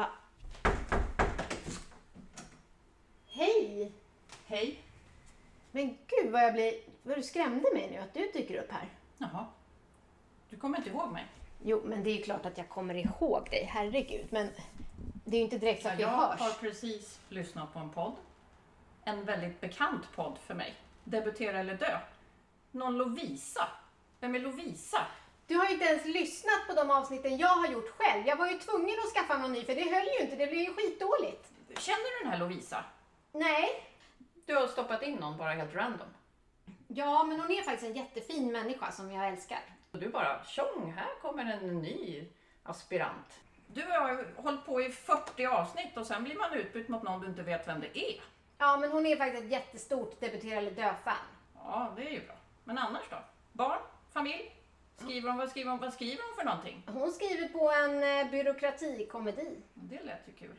Va? Hej! Hej. Men gud vad jag blir... Vad du skrämde mig nu att du dyker upp här. Jaha. Du kommer inte ihåg mig? Jo, men det är ju klart att jag kommer ihåg dig, herregud. Men det är ju inte direkt så att vi jag hörs. har precis lyssnat på en podd. En väldigt bekant podd för mig. Debutera eller dö. Någon Lovisa. Vem är Lovisa? Du har ju inte ens lyssnat på de avsnitten jag har gjort själv. Jag var ju tvungen att skaffa någon ny för det höll ju inte. Det blev ju skitdåligt. Känner du den här Lovisa? Nej. Du har stoppat in någon bara helt random. Ja, men hon är faktiskt en jättefin människa som jag älskar. Och du bara, tjong, här kommer en ny aspirant. Du har hållit på i 40 avsnitt och sen blir man utbytt mot någon du inte vet vem det är. Ja, men hon är faktiskt ett jättestort debutera eller dö-fan. Ja, det är ju bra. Men annars då? Barn? Familj? Skriver hon, vad, skriver hon, vad skriver hon för någonting? Hon skriver på en eh, byråkratikomedi. Det lät ju kul.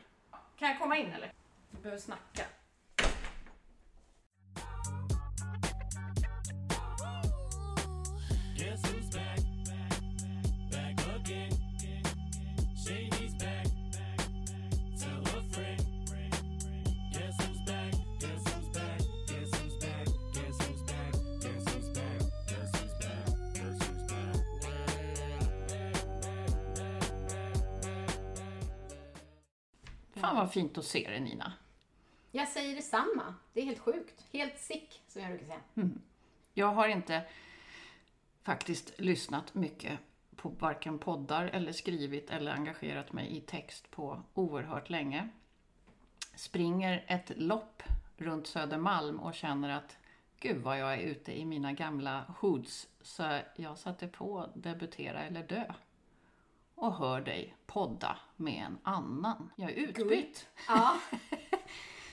Kan jag komma in eller? Vi behöver snacka. Fan vad fint att se dig Nina. Jag säger detsamma. Det är helt sjukt. Helt sick, som jag brukar säga. Jag har inte faktiskt lyssnat mycket på varken poddar eller skrivit eller engagerat mig i text på oerhört länge. Springer ett lopp runt Södermalm och känner att gud vad jag är ute i mina gamla hoods. Så jag satte på Debutera eller dö och hör dig podda med en annan. Jag är utbytt. Ja.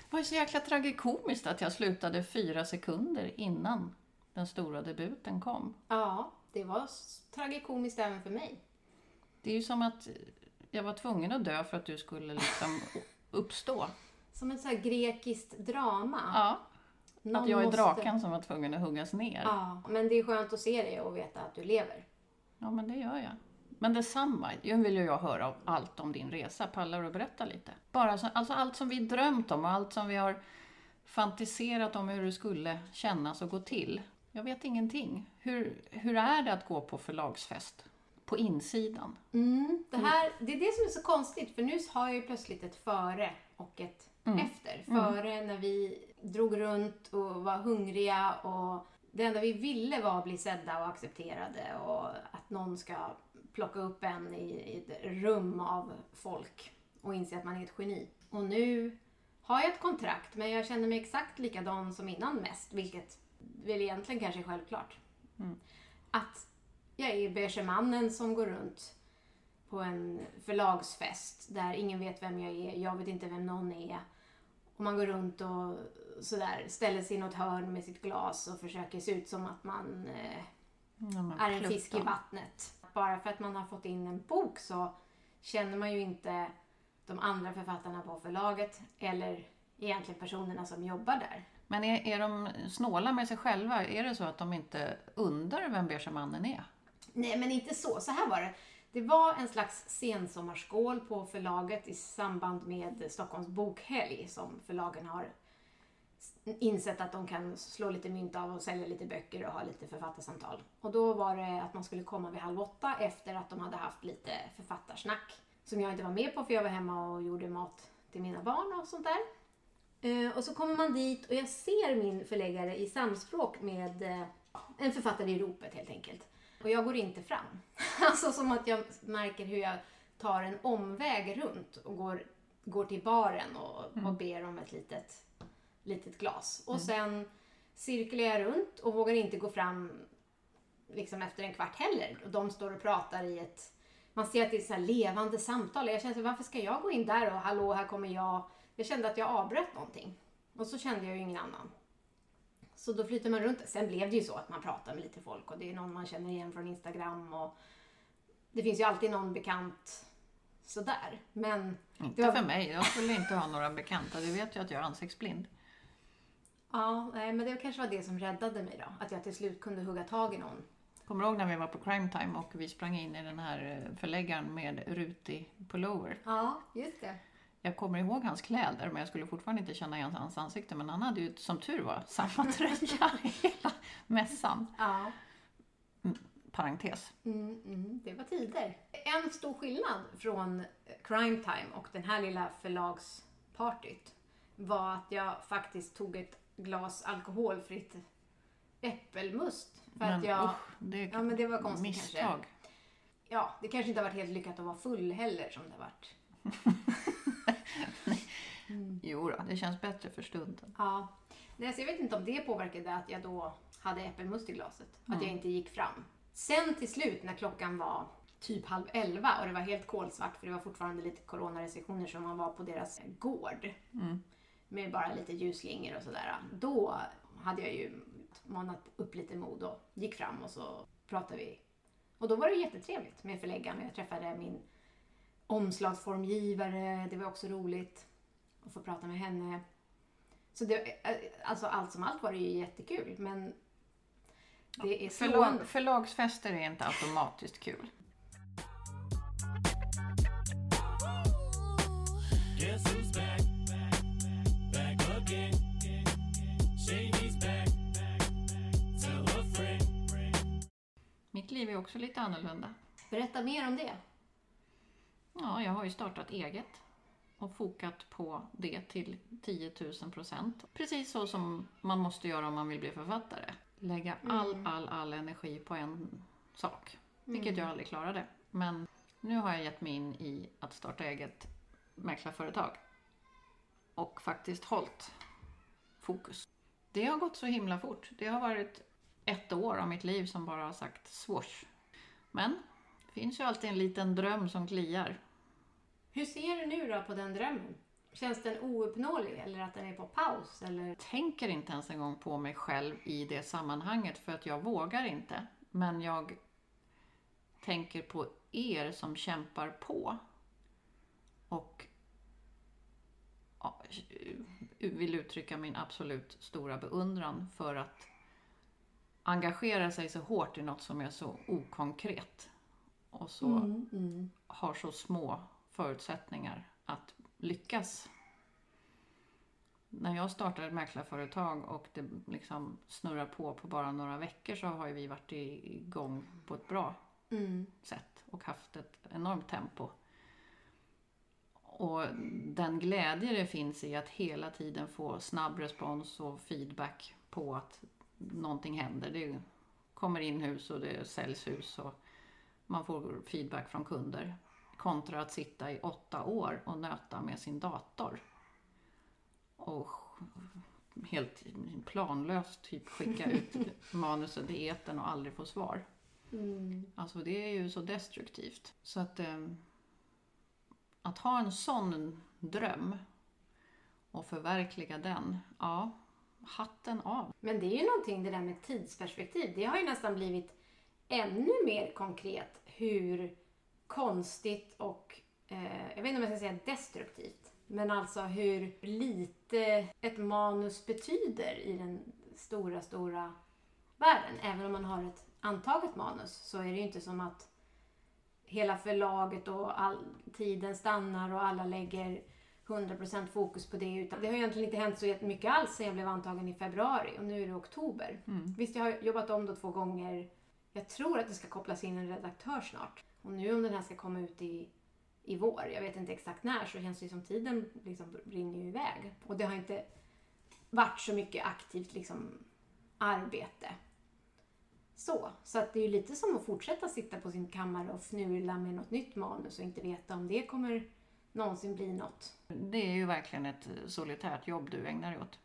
Det var så jäkla tragikomiskt att jag slutade fyra sekunder innan den stora debuten kom. ja, det var tragikomiskt även för mig. Det är ju som att jag var tvungen att dö för att du skulle liksom uppstå. Som ett så här grekiskt drama. Ja, Någon att jag är måste- draken som var tvungen att huggas ner. Ja, men det är skönt att se dig och veta att du lever. Ja, men det gör jag. Men detsamma, nu vill ju jag höra allt om din resa. Pallar du att berätta lite? Bara så, alltså allt som vi drömt om och allt som vi har fantiserat om hur det skulle kännas och gå till. Jag vet ingenting. Hur, hur är det att gå på förlagsfest? På insidan? Mm, det, här, det är det som är så konstigt, för nu har jag ju plötsligt ett före och ett efter. Före när vi drog runt och var hungriga och det enda vi ville var att bli sedda och accepterade och att någon ska plocka upp en i, i ett rum av folk och inse att man är ett geni. Och nu har jag ett kontrakt, men jag känner mig exakt likadan som innan mest, vilket väl egentligen kanske är självklart. Att jag är beige mannen som går runt på en förlagsfest där ingen vet vem jag är, jag vet inte vem någon är. Och man går runt och sådär ställer sig i något hörn med sitt glas och försöker se ut som att man eh, Ja, men är en fisk i vattnet. Bara för att man har fått in en bok så känner man ju inte de andra författarna på förlaget eller egentligen personerna som jobbar där. Men är, är de snåla med sig själva? Är det så att de inte undrar vem beige mannen är? Nej, men inte så. Så här var det. Det var en slags sensommarskål på förlaget i samband med Stockholms bokhelg som förlagen har insett att de kan slå lite mynt av och sälja lite böcker och ha lite författarsamtal. Och då var det att man skulle komma vid halv åtta efter att de hade haft lite författarsnack. Som jag inte var med på för jag var hemma och gjorde mat till mina barn och sånt där. Eh, och så kommer man dit och jag ser min förläggare i samspråk med eh, en författare i ropet helt enkelt. Och jag går inte fram. Alltså som att jag märker hur jag tar en omväg runt och går, går till baren och, och ber om ett litet, litet glas. Och sen cirklar jag runt och vågar inte gå fram liksom efter en kvart heller. Och de står och pratar i ett... Man ser att det är så här levande samtal. Jag känner så varför ska jag gå in där och hallå, här kommer jag. Jag kände att jag avbröt någonting. Och så kände jag ju ingen annan. Så då flyter man runt. Sen blev det ju så att man pratar med lite folk och det är någon man känner igen från Instagram och det finns ju alltid någon bekant sådär. Men Inte var, för mig. Jag skulle inte ha några bekanta. Du vet ju att jag är ansiktsblind. Ja, nej, men det kanske var det som räddade mig då. Att jag till slut kunde hugga tag i någon Kommer du ihåg när vi var på Crime Time och vi sprang in i den här eh, förläggaren med rutig pullover? Ja, just det. Jag kommer ihåg hans kläder men jag skulle fortfarande inte känna igen hans ansikte. Men han hade ju som tur var samma tröja hela mässan. Ja. Parentes. Mm, mm, det var tider. En stor skillnad från Crime Time och den här lilla förlagspartyt var att jag faktiskt tog ett glas alkoholfritt äppelmust. För Men att jag, usch, det ja, men det var konstigt misstag. kanske. Ja, det kanske inte har varit helt lyckat att vara full heller som det har varit. Jo då, det känns bättre för stunden. Ja. Nej, så jag vet inte om det påverkade att jag då hade äppelmust i glaset. Att jag inte gick fram. Sen till slut när klockan var typ halv elva och det var helt kolsvart för det var fortfarande lite coronarestriktioner som man var på deras gård. Med bara lite ljusslingor och sådär. Då hade jag ju manat upp lite mod och gick fram och så pratade vi. Och då var det jättetrevligt med förläggaren. Jag träffade min omslagsformgivare. Det var också roligt att få prata med henne. Så det, alltså allt som allt var det ju jättekul men det är Förlag, slående. förlagsfester är inte automatiskt kul. Mitt liv är också lite annorlunda. Berätta mer om det. Ja, jag har ju startat eget och fokat på det till 10 000 procent. Precis så som man måste göra om man vill bli författare. Lägga all, all, all energi på en sak. Vilket jag aldrig klarade. Men nu har jag gett mig in i att starta eget mäklarföretag. Och faktiskt hållit fokus. Det har gått så himla fort. Det har varit ett år av mitt liv som bara har sagt swoosh. Men det finns ju alltid en liten dröm som kliar. Hur ser du nu då på den drömmen? Känns den ouppnåelig eller att den är på paus? Eller? tänker inte ens en gång på mig själv i det sammanhanget för att jag vågar inte. Men jag tänker på er som kämpar på. Och ja, vill uttrycka min absolut stora beundran för att engagera sig så hårt i något som är så okonkret. Och så Mm, har så små förutsättningar att lyckas. När jag startade ett mäklarföretag och det liksom snurrar på på bara några veckor så har ju vi varit igång på ett bra Mm. sätt och haft ett enormt tempo. Och den glädje det finns i att hela tiden få snabb respons och feedback på att någonting händer. Det kommer in hus och det säljs hus och man får feedback från kunder. Kontra att sitta i åtta år och nöta med sin dator. Och helt planlöst typ skicka ut manuset i etern och aldrig få svar. Mm. Alltså det är ju så destruktivt. Så att eh, att ha en sån dröm och förverkliga den, ja, hatten av. Men det är ju någonting det där med tidsperspektiv. Det har ju nästan blivit ännu mer konkret hur konstigt och, eh, jag vet inte om jag ska säga destruktivt, men alltså hur lite ett manus betyder i den stora, stora världen. Även om man har ett antaget manus så är det ju inte som att hela förlaget och all tiden stannar och alla lägger 100% fokus på det. Utan det har egentligen inte hänt så jättemycket alls sen jag blev antagen i februari och nu är det oktober. Visst, jag har jobbat om då två gånger. Jag tror att det ska kopplas in en redaktör snart. Och nu om den här ska komma ut i, i vår, jag vet inte exakt när, så känns det ju som tiden liksom rinner ju iväg. Och det har inte varit så mycket aktivt liksom arbete. Så, så att det är ju lite som att fortsätta sitta på sin kammare och fnula med något nytt manus och inte veta om det kommer någonsin bli något. Det är ju verkligen ett eh, solitärt jobb du ägnar dig åt.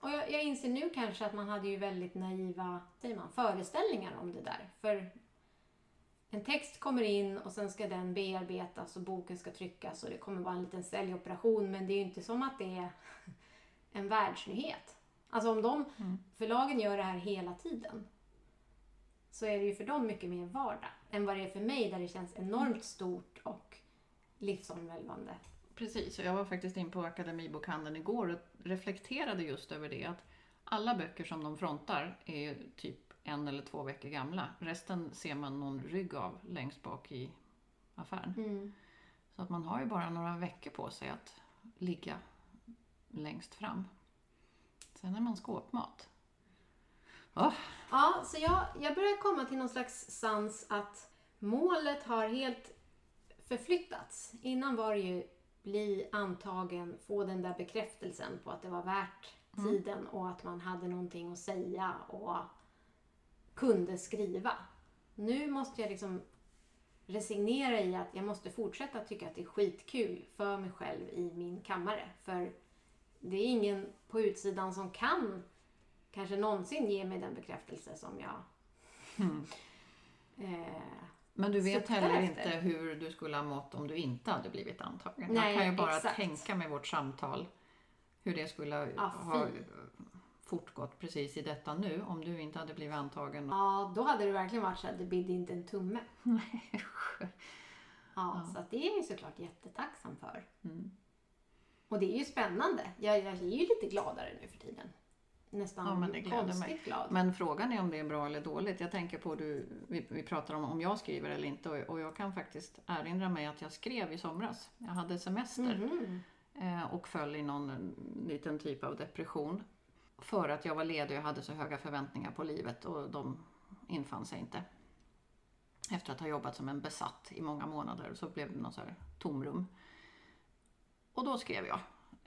Och jag, jag inser nu kanske att man hade ju väldigt naiva säger man, föreställningar om det där. För en text kommer in och sen ska den bearbetas och boken ska tryckas och det kommer vara en liten säljoperation men det är ju inte som att det är en världsnyhet. Alltså om de förlagen gör det här hela tiden så är det ju för dem mycket mer vardag än vad det är för mig där det känns enormt stort och livsomvälvande. Precis, och jag var faktiskt in på Akademibokhandeln igår och reflekterade just över det att alla böcker som de frontar är typ en eller två veckor gamla. Resten ser man någon rygg av längst bak i affären. Mm. Så att man har ju bara några veckor på sig att ligga längst fram. Sen är man skåpmat. Åh, Ja, så jag, jag börjar komma till någon slags sans att målet har helt förflyttats. Innan var det ju bli antagen, få den där bekräftelsen på att det var värt tiden och att man hade någonting att säga och kunde skriva. Nu måste jag liksom resignera i att jag måste fortsätta tycka att det är skitkul för mig själv i min kammare. För det är ingen på utsidan som kan kanske någonsin ge mig den bekräftelse som jag eh, Men du vet heller efter. inte hur du skulle ha mått om du inte hade blivit antagen. Nej, jag kan ju bara exakt. tänka mig vårt samtal hur det skulle Ja, ha fortgått precis i detta nu om du inte hade blivit antagen. Ja, då hade det verkligen varit så att det bidde inte en tumme. Ja, så att det är jag ju såklart jättetacksam för. Mm. Och det är ju spännande. Jag, jag är ju lite gladare nu för tiden. Nästan Ja, men det konstigt glad. Men frågan är om det är bra eller dåligt. Jag tänker på, du, vi, vi pratar om om jag skriver eller inte och, och jag kan faktiskt erinra mig att jag skrev i somras. Jag hade semester. Mhm. eh, och föll i någon liten typ av depression. För att jag var ledig och hade så höga förväntningar på livet och de infann sig inte. Efter att ha jobbat som en besatt i många månader så blev det något så här tomrum. Och då skrev jag.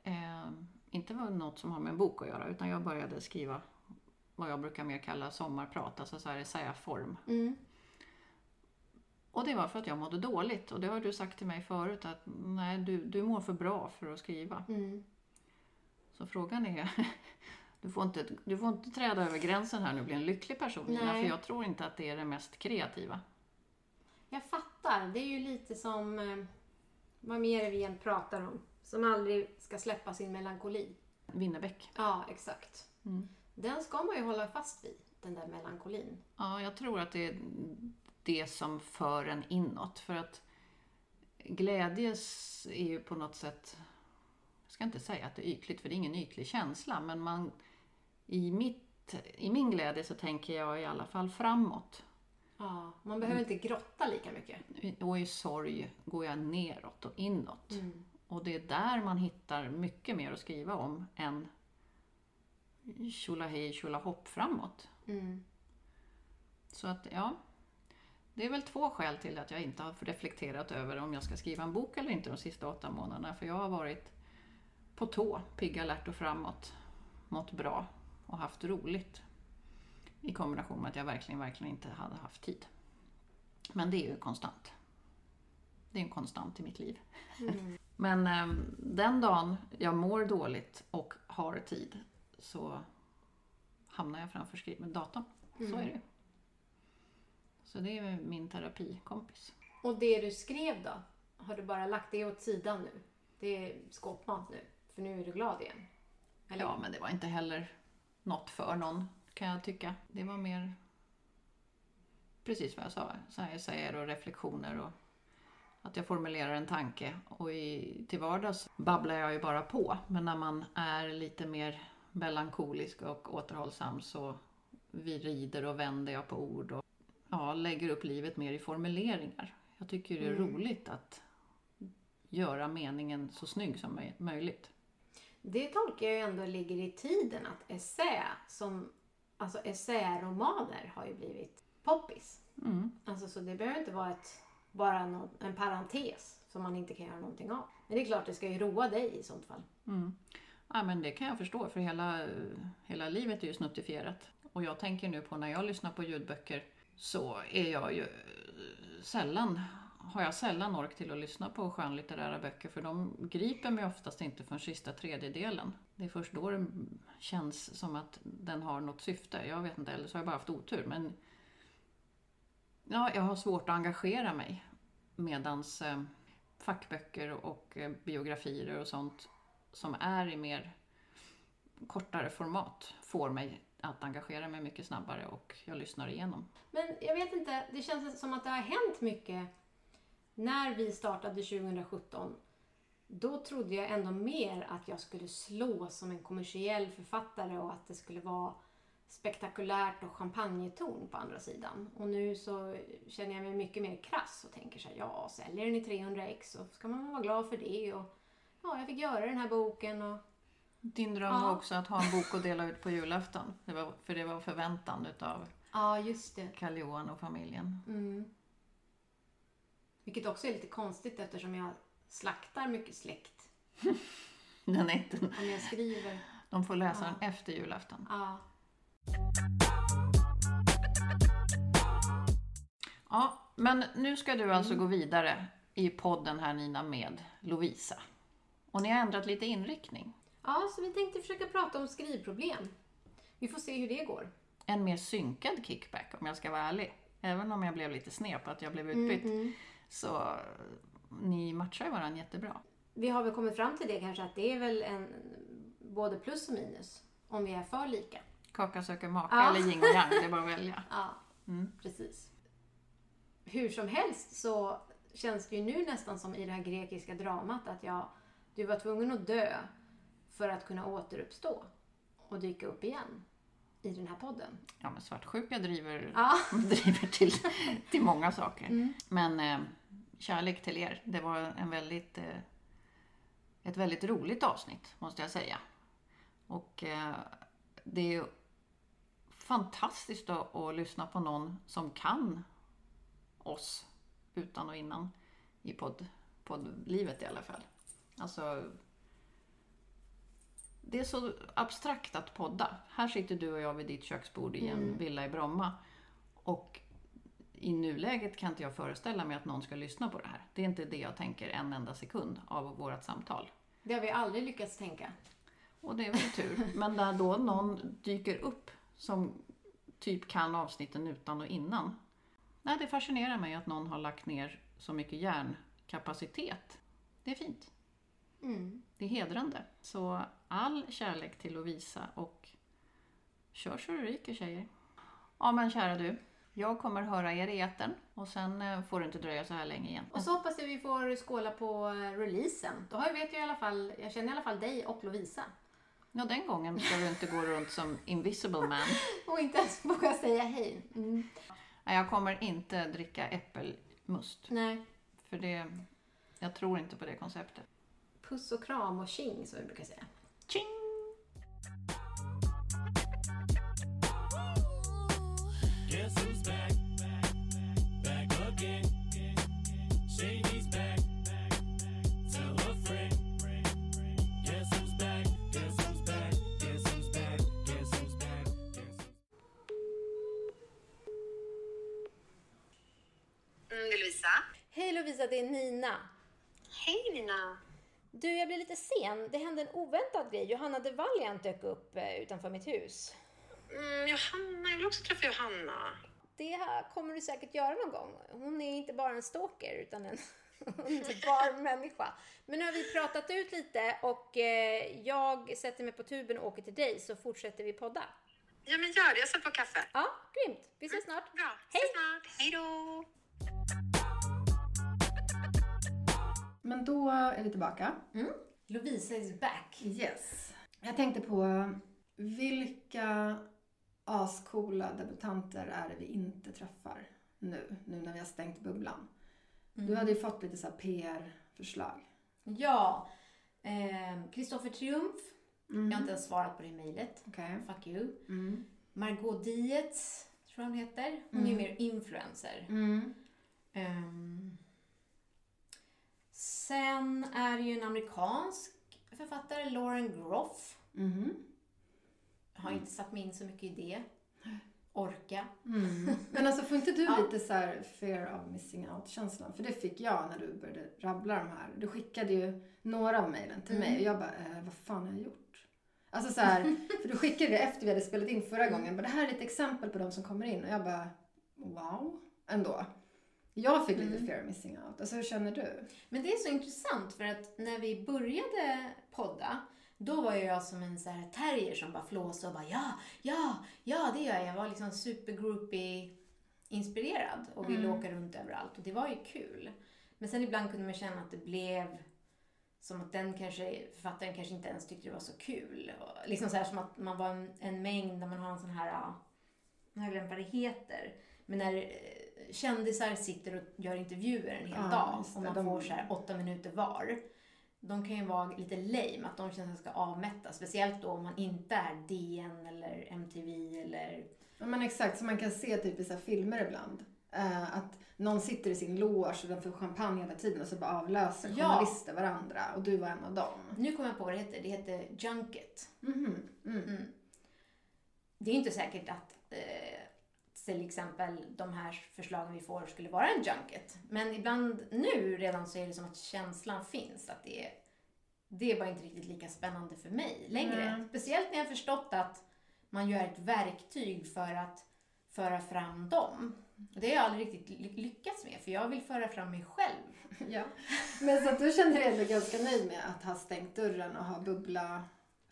Eh, inte var något som har med en bok att göra utan jag började skriva vad jag brukar mer kalla sommarprat, alltså så här essäform. Mm. Och det var för att jag mådde dåligt och det har du sagt till mig förut att nej, du, du mår för bra för att skriva. Mm. Så frågan är, du får, inte, du får inte träda över gränsen här nu och bli en lycklig person Nina, för jag tror inte att det är det mest kreativa. Jag fattar. Det är ju lite som eh, vad mer vi än pratar om. Som aldrig ska släppa sin melankoli. Winnerbäck. Ja, exakt. Mm. Den ska man ju hålla fast vid, den där melankolin. Ja, jag tror att det är det som för en inåt. För att glädje är ju på något sätt, jag ska inte säga att det är ytligt, för det är ingen ytlig känsla, men man, i, mitt, i min glädje så tänker jag i alla fall framåt. Ja, man behöver inte grotta lika mycket. Och i sorg går jag neråt och inåt. Mm. Och det är där man hittar mycket mer att skriva om än tjolahej tjolahopp framåt. Mm. Så att ja, det är väl två skäl till att jag inte har reflekterat över om jag ska skriva en bok eller inte de sista åtta månaderna. För jag har varit på tå, pigg, alert och framåt, mått bra och haft roligt. I kombination med att jag verkligen, verkligen inte hade haft tid. Men det är ju konstant. Det är en konstant i mitt liv. Mm. Men eh, den dagen jag mår dåligt och har tid så hamnar jag framför skri- datorn. Så är det. Så det är min terapikompis. Och det du skrev då? Har du bara lagt det åt sidan nu? Det är skåpmat nu, för nu är du glad igen? Eller? Ja, men det var inte heller något för någon kan jag tycka. Det var mer precis vad jag sa. Så här säger och reflektioner och att jag formulerar en tanke. Och i, till vardags babblar jag ju bara på. Men när man är lite mer melankolisk och återhållsam så vi rider och vänder jag på ord och ja, lägger upp livet mer i formuleringar. Jag tycker det är Mm. roligt att göra meningen så snygg som möj- möjligt. Det tolkar jag ändå ligger i tiden att essä, som, alltså essäromaner har ju blivit poppis. Mm. Alltså så det behöver inte vara ett, bara nå- en parentes som man inte kan göra någonting av. Men det är klart det ska ju roa dig i sånt fall. Mm. Ja, men det kan jag förstå, för hela, hela livet är ju snuttifierat. Och jag tänker nu på när jag lyssnar på ljudböcker så är jag ju eh, sällan, har jag sällan ork till att lyssna på skönlitterära böcker för de griper mig oftast inte förrän sista tredjedelen. Det är först då det känns som att den har något syfte. Jag vet inte, eller så har jag bara haft otur. Men ja, jag har svårt att engagera mig medans eh, fackböcker och eh, biografier och sånt som är i mer kortare format får mig att engagera mig mycket snabbare och jag lyssnar igenom. Men jag vet inte, det känns som att det har hänt mycket. När vi startade 2017, då trodde jag ändå mer att jag skulle slå som en kommersiell författare och att det skulle vara spektakulärt och champagneton på andra sidan. Och nu så känner jag mig mycket mer krass och tänker så här, ja, säljer den i 300 ex så ska man vara glad för det. Och ja, jag fick göra den här boken och Din dröm Ja. var också att ha en bok att dela ut på julafton. Det var, för det var förväntan utav ja, just det. Karl Johan och familjen. Mm. Vilket också är lite konstigt eftersom jag slaktar mycket släkt. Den är inte, Om jag skriver. de får läsa Ja. den efter julafton. Ja. Ja, men nu ska du alltså gå vidare i podden här Nina med Lovisa. Och ni har ändrat lite inriktning. ja, så vi tänkte försöka prata om skrivproblem. Vi får se hur det går. En mer synkad kickback om jag ska vara ärlig. Även om jag blev lite sned på att jag blev utbytt. Så eh, ni matchar ju varandra jättebra. Vi har väl kommit fram till det kanske att det är väl en både plus och minus om vi är för lika. Kaka söker maka Ja. eller yin och yang, det är bara att välja. Ja, Mm. precis. Hur som helst så känns det ju nu nästan som i det här grekiska dramat att jag, du var tvungen att dö för att kunna återuppstå och dyka upp igen i den här podden. Ja, men svartsjuka driver, Ja. driver till, till många saker. Mm. Men eh, kärlek till er. Det var en väldigt, eh, ett väldigt roligt avsnitt, måste jag säga. Och eh, det är ju fantastiskt att, att lyssna på någon som kan oss utan och innan i podd, poddlivet i alla fall. Alltså, det är så abstrakt att podda. Här sitter du och jag vid ditt köksbord i en villa i Bromma. Och i nuläget kan inte jag föreställa mig att någon ska lyssna på det här. Det är inte det jag tänker en enda sekund av vårt samtal. Det har vi aldrig lyckats tänka. Och det är väl tur. Men när då någon dyker upp som typ kan avsnitten utan och innan. Nej, det fascinerar mig att någon har lagt ner så mycket hjärnkapacitet. Det är fint. Mm. Det är hedrande. Så all kärlek till Lovisa och kör så det ryker tjejer. Ja men kära du. Jag kommer höra er i etern och sen eh, får det inte dröja så här länge igen. Och så hoppas jag vi får skåla på eh, releasen. Då vet jag i alla fall, jag känner i alla fall dig och Lovisa. Ja, den gången ska du inte gå runt som invisible man. Och inte ens våga säga hej. Mm. Nej, jag kommer inte dricka äppelmust. Nej. För det, jag tror inte på det konceptet. Puss och kram och tjing som vi brukar säga. Tjing! Guess who's Lovisa, det är Nina. Hej Nina. Du, jag blev lite sen. Det hände en oväntad grej. Johanna de Valiant dök upp eh, utanför mitt hus. Mm, Johanna, jag vill också träffa Johanna. Det här kommer du säkert göra någon gång. Hon är inte bara en stalker utan en underbar människa. Men nu har vi pratat ut lite och eh, jag sätter mig på tuben och åker till dig så fortsätter vi podda. Ja men gör det, jag sätter på kaffe. Ja, grymt. Vi ses snart. Bra, Hej. ses snart. Hej då. Men då är vi tillbaka. Lovisa is back. Yes. Jag tänkte på vilka ascoola debutanter är det vi inte träffar nu, nu när vi har stängt bubblan. Du hade ju fått lite så PR-förslag. Ja, Kristoffer Triumf. Jag har inte ens svarat på det mejlet. Okej. Fuck you. Mm. Margot Dietz, tror jag hon heter. Hon är ju mer influencer. Mm. Sen är det ju en amerikansk författare, Lauren Groff. Mhm. Jag har inte satt mig in så mycket i det. Orka. Mm. Men alltså får inte du Ja. lite så här fear of missing out-känslan? För det fick jag när du började rabbla de här. Du skickade ju några av mejlen till mig och jag bara, eh, vad fan har jag gjort? Alltså så här, för du skickade det efter vi hade spelat in förra gången. Bara, det här är ett exempel på de som kommer in. Och jag bara, wow, ändå. Jag fick lite fear of missing out. Alltså hur känner du? Men det är så intressant för att när vi började podda då var jag som en så här terrier som bara flåsade och bara ja, ja, ja det gör jag. Jag var liksom supergroupie inspirerad och ville åka runt överallt och det var ju kul. Men sen ibland kunde man känna att det blev som att den kanske, författaren kanske inte ens tyckte det var så kul. Och liksom så här som att man var en, en mängd där man har en sån här, ja, jag glömt vad det heter. Men när kändisar sitter och gör intervjuer en hel Ja, dag och man De- får så här åtta minuter var. De kan ju vara lite lame, att de känns ganska avmätta. Speciellt då om man inte är DN eller MTV eller... Ja, men exakt, som man kan se typ i så filmer ibland. Eh, att någon sitter i sin loge och den får champagne hela tiden och så bara avlöser Ja. journalister varandra och du var en av dem. Nu kommer jag på vad det heter. Det heter Junket. Mhm, Mm. Det är inte säkert att eh, till exempel de här förslagen vi får skulle vara en junket. Men ibland nu redan så är det som att känslan finns att det är, det är bara inte riktigt lika spännande för mig längre. Mm. Speciellt när jag förstått att man gör ett verktyg för att föra fram dem. Och det har jag aldrig riktigt ly- lyckats med för jag vill föra fram mig själv. Ja. Men så att du känner dig ändå ganska nöjd med att ha stängt dörren och ha bubbla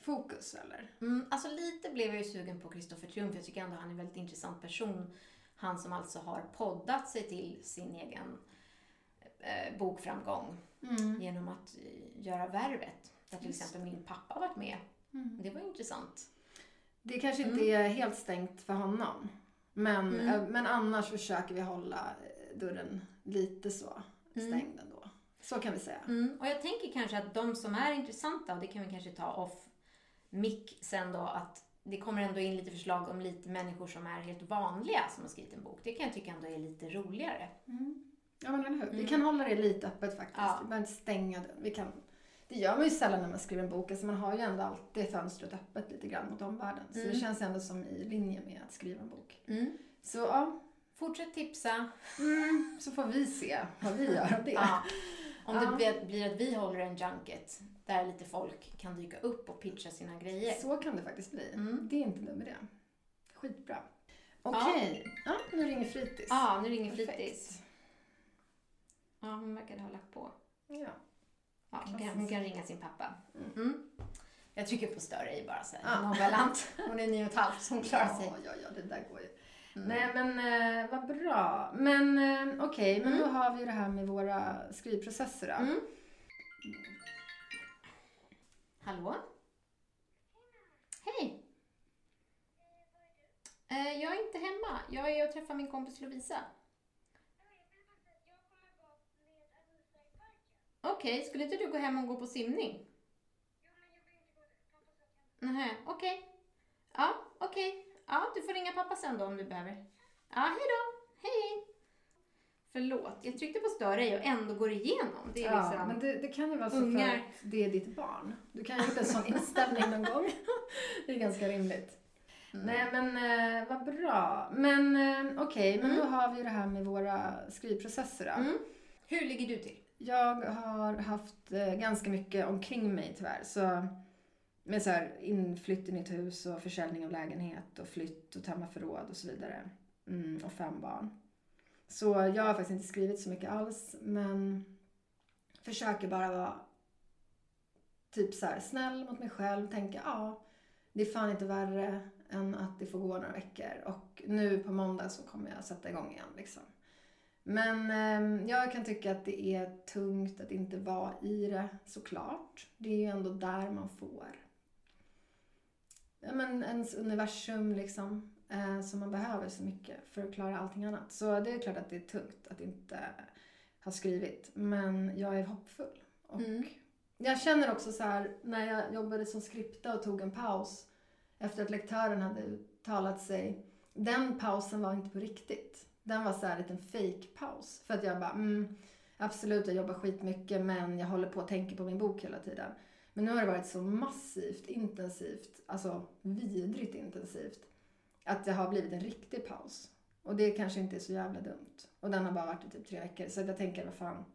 fokus eller? Mm, alltså lite blev jag ju sugen på Kristoffer Triumf. Jag tycker ändå han är en väldigt intressant person. Han som alltså har poddat sig till sin egen eh, bokframgång genom att eh, göra Värvet. Där till exempel min pappa varit med. Det var intressant. Det kanske inte är helt stängt för honom. Men, eh, men annars försöker vi hålla eh, dörren lite så stängd ändå. Så kan vi säga. Mm, och jag tänker kanske att de som är intressanta, och det kan vi kanske ta off mic sen då, att det kommer ändå in lite förslag om lite människor som är helt vanliga som har skrivit en bok. Det kan jag tycka ändå är lite roligare. Ja men eller hur. Vi kan hålla det lite öppet faktiskt. Ja. Vi behöver inte stänga dörren. Vi kan, det gör man ju sällan när man skriver en bok. Alltså man har ju ändå alltid fönstret öppet lite grann mot omvärlden. Så det känns ändå som i linje med att skriva en bok. Mm. Så ja, Fortsätt tipsa. mm, så får vi se vad vi gör av det. Ja. Om Ja. det blir- att vi håller en junket där lite folk kan dyka upp och pitcha sina grejer. Så kan det faktiskt bli. Mm. Det är inte en dum idé. Skitbra. Okej, ja. nu ringer fritids. Ja, nu ringer Perfekt. fritids. Ja, hon verkade ha lagt på. Ja. Ja, hon, kan, hon kan ringa sin pappa. Mm. Mm. Jag trycker på stör ej bara så här. Ja. Nonchalant. Hon är nio och ett halvt så hon klarar sig. Ja, ja, ja, det där går ju. Mm. Nej, men eh, vad bra. Men eh, okej, men då har vi det här med våra skrivprocesser då. Mm. Hallå? Hej! Eh, jag är inte hemma. Jag är och träffar min kompis Lovisa. Okej, skulle inte du gå hem och gå på simning? Nej, okej. Okej. Ja, du får ringa pappa sen då om du behöver. Ja, hej då. Hej. Förlåt, jag tryckte på stör ej och ändå går igenom. Det är Ja, liksom... men det, det kan ju vara så Ungar. för att det är ditt barn. Du kan ju gjort en sån inställning någon gång. Det är ganska rimligt. Mm. Nej men eh, vad bra. Men eh, okej, men då har vi det här med våra skrivprocesser då. Mm. Hur ligger du till? Jag har haft eh, ganska mycket omkring mig tyvärr. Så med så här inflytt i nytt hus och försäljning av lägenhet och flytt och tömma förråd och så vidare. Mm, och fem barn. Så jag har faktiskt inte skrivit så mycket alls men försöker bara vara typ så här snäll mot mig själv. Tänka ja, det är fan inte värre än att det får gå några veckor. Och nu på måndag så kommer jag sätta igång igen liksom. Men eh, jag kan tycka att det är tungt att inte vara i det såklart. Det är ju ändå där man får ja, men ens universum liksom. Eh, som man behöver så mycket för att klara allting annat. Så det är klart att det är tungt att inte ha skrivit. Men jag är hoppfull. Och Mm. Jag känner också så här när jag jobbade som skripta och tog en paus efter att lektören hade uttalat sig. Den pausen var inte på riktigt. Den var så här en liten fake-paus. För att jag bara, mm, absolut jag jobbar skitmycket men jag håller på att tänka på min bok hela tiden. Men nu har det varit så massivt intensivt, alltså vidrigt intensivt, att det har blivit en riktig paus. Och det kanske inte är så jävla dumt. Och den har bara varit i typ tre veckor. Så jag tänker, vad fan,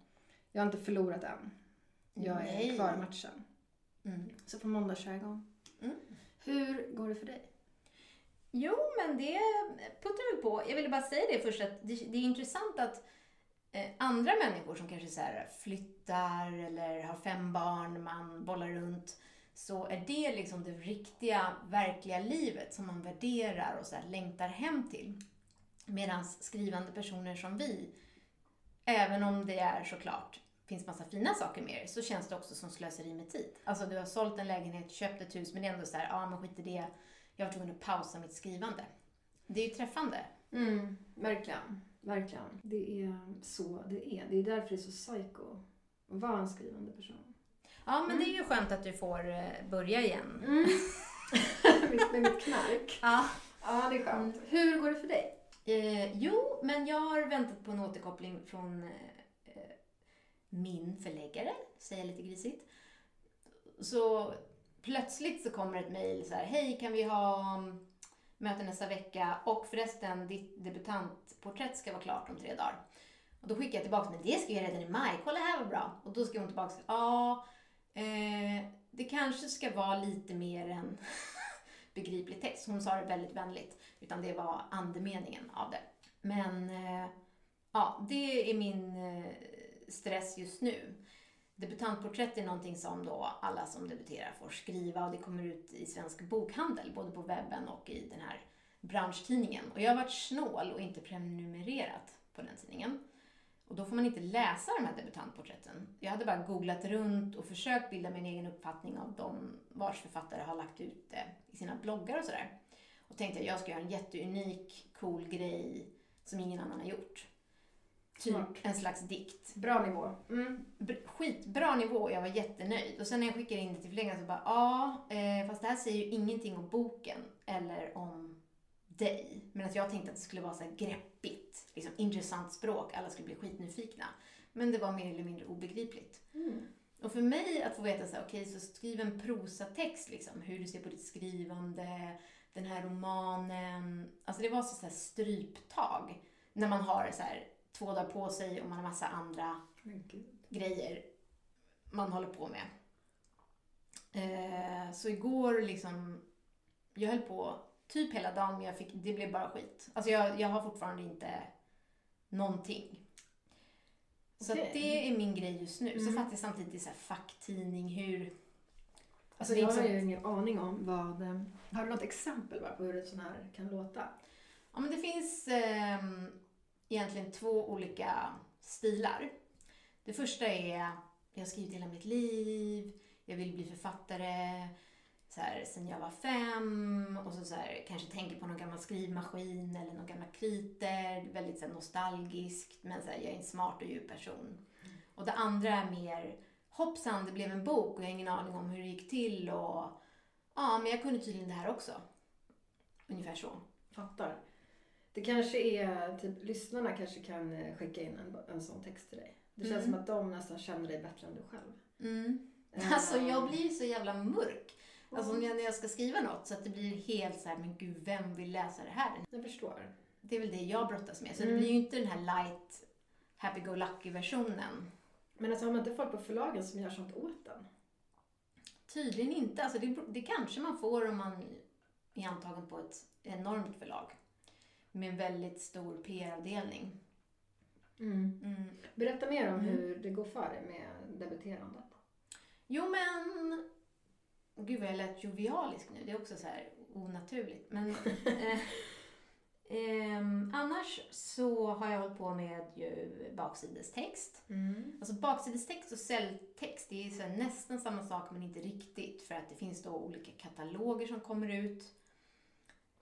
jag har inte förlorat än. Jag är Nej. kvar i matchen. Mm. Så på måndag kör jag igång. Mm. Hur går det för dig? Jo, men det puttar väl på. Jag ville bara säga det först att det, det är intressant att Eh, andra människor som kanske så här flyttar eller har fem barn, man bollar runt, så är det liksom det riktiga, verkliga livet som man värderar och så här längtar hem till. Medan skrivande personer som vi, även om det är såklart finns massa fina saker med det så känns det också som slöseri med tid. Alltså du har sålt en lägenhet, köpt ett hus men det är ändå så här, ja men skit i det. Jag var tvungen att pausa mitt skrivande. Det är ju träffande. Mm, verkligen. Verkligen. Det är så det är. Det är därför det är så psycho att vara en skrivande person. Ja men det är ju skönt att du får eh, börja igen. Mitt- Med mitt knark. Ja. Ja, det är skönt. Hur går det för dig? Eh, jo, men jag har väntat på en återkoppling från eh, min förläggare, säger jag lite grisigt. Så plötsligt så kommer ett mejl så här, hej kan vi ha mm, möte nästa vecka och förresten ditt debutantporträtt ska vara klart om tre dagar. Och då skickar jag tillbaka, men det ska jag redan i maj, kolla här vad bra. Och då skrev hon tillbaka, ja, eh, det kanske ska vara lite mer än begriplig text. Hon sa det väldigt vänligt. Utan det var andemeningen av det. Men eh, ja, det är min eh, stress just nu. Debutantporträtt är någonting som då alla som debuterar får skriva och det kommer ut i Svensk Bokhandel, både på webben och i den här branschtidningen. Och jag har varit snål och inte prenumererat på den tidningen. Och då får man inte läsa de här debutantporträtten. Jag hade bara googlat runt och försökt bilda min egen uppfattning av de vars författare har lagt ut det i sina bloggar och sådär. Och tänkte att jag ska göra en jätteunik, cool grej som ingen annan har gjort. Typ Smart. en slags dikt. Bra nivå. Mm. Br- Skitbra nivå jag var jättenöjd. Och sen när jag skickade in det till förläggaren så bara, ja, eh, fast det här säger ju ingenting om boken eller om dig. Men att jag tänkte att det skulle vara så här greppigt, liksom intressant språk, alla skulle bli skitnyfikna. Men det var mer eller mindre obegripligt. Mm. Och för mig att få veta så här, okej, så skriv en prosatext liksom, hur du ser på ditt skrivande, den här romanen. Alltså det var så, så här stryptag när man har så här två dagar på sig och man har massa andra grejer man håller på med. Eh, så igår liksom, jag höll på typ hela dagen men jag fick, det blev bara skit. Alltså jag, jag har fortfarande inte någonting. Så att det är min grej just nu. Så Mm. fattar jag samtidigt så här facktidning, hur... Alltså är jag har så- ju ingen aning om vad... eh, Har du något exempel bara på hur en sån här kan låta? Ja, men det finns ehm, egentligen två olika stilar. Det första är, jag har skrivit hela mitt liv, jag vill bli författare så här, sen jag var fem och så, så här, kanske tänker på någon gammal skrivmaskin eller någon gammal kriter, väldigt så här, nostalgiskt men så här, jag är en smart och djup person. Och det andra är mer, hoppsan det blev en bok och jag har ingen aning om hur det gick till och ja, men jag kunde tydligen det här också. Ungefär så. Fattar. Det kanske är, typ lyssnarna kanske kan eh, skicka in en, en sån text till dig. Det känns Mm. som att de nästan känner dig bättre än du själv. Mm. Eh, Alltså jag blir så jävla mörk. Alltså när jag- när jag ska skriva något så att det blir helt så här, men gud vem vill läsa det här? Jag förstår. Det är väl det jag brottas med. Så Mm. det blir ju inte den här light, happy-go-lucky versionen. Men alltså har man inte folk på förlagen som gör sånt åt den? Tydligen inte. Alltså det, det kanske man får om man är antagen på ett enormt förlag. Med en väldigt stor PR-avdelning. Mm. Berätta mer om Mm. hur det går för dig med debuterandet. Jo men... Gud vad jag lät jovialisk nu. Det är också så här onaturligt. Men eh, ehm, annars så har jag hållit på med ju baksidestext. Alltså baksidestext och säljtext det är så nästan samma sak men inte riktigt. För att det finns då olika kataloger som kommer ut.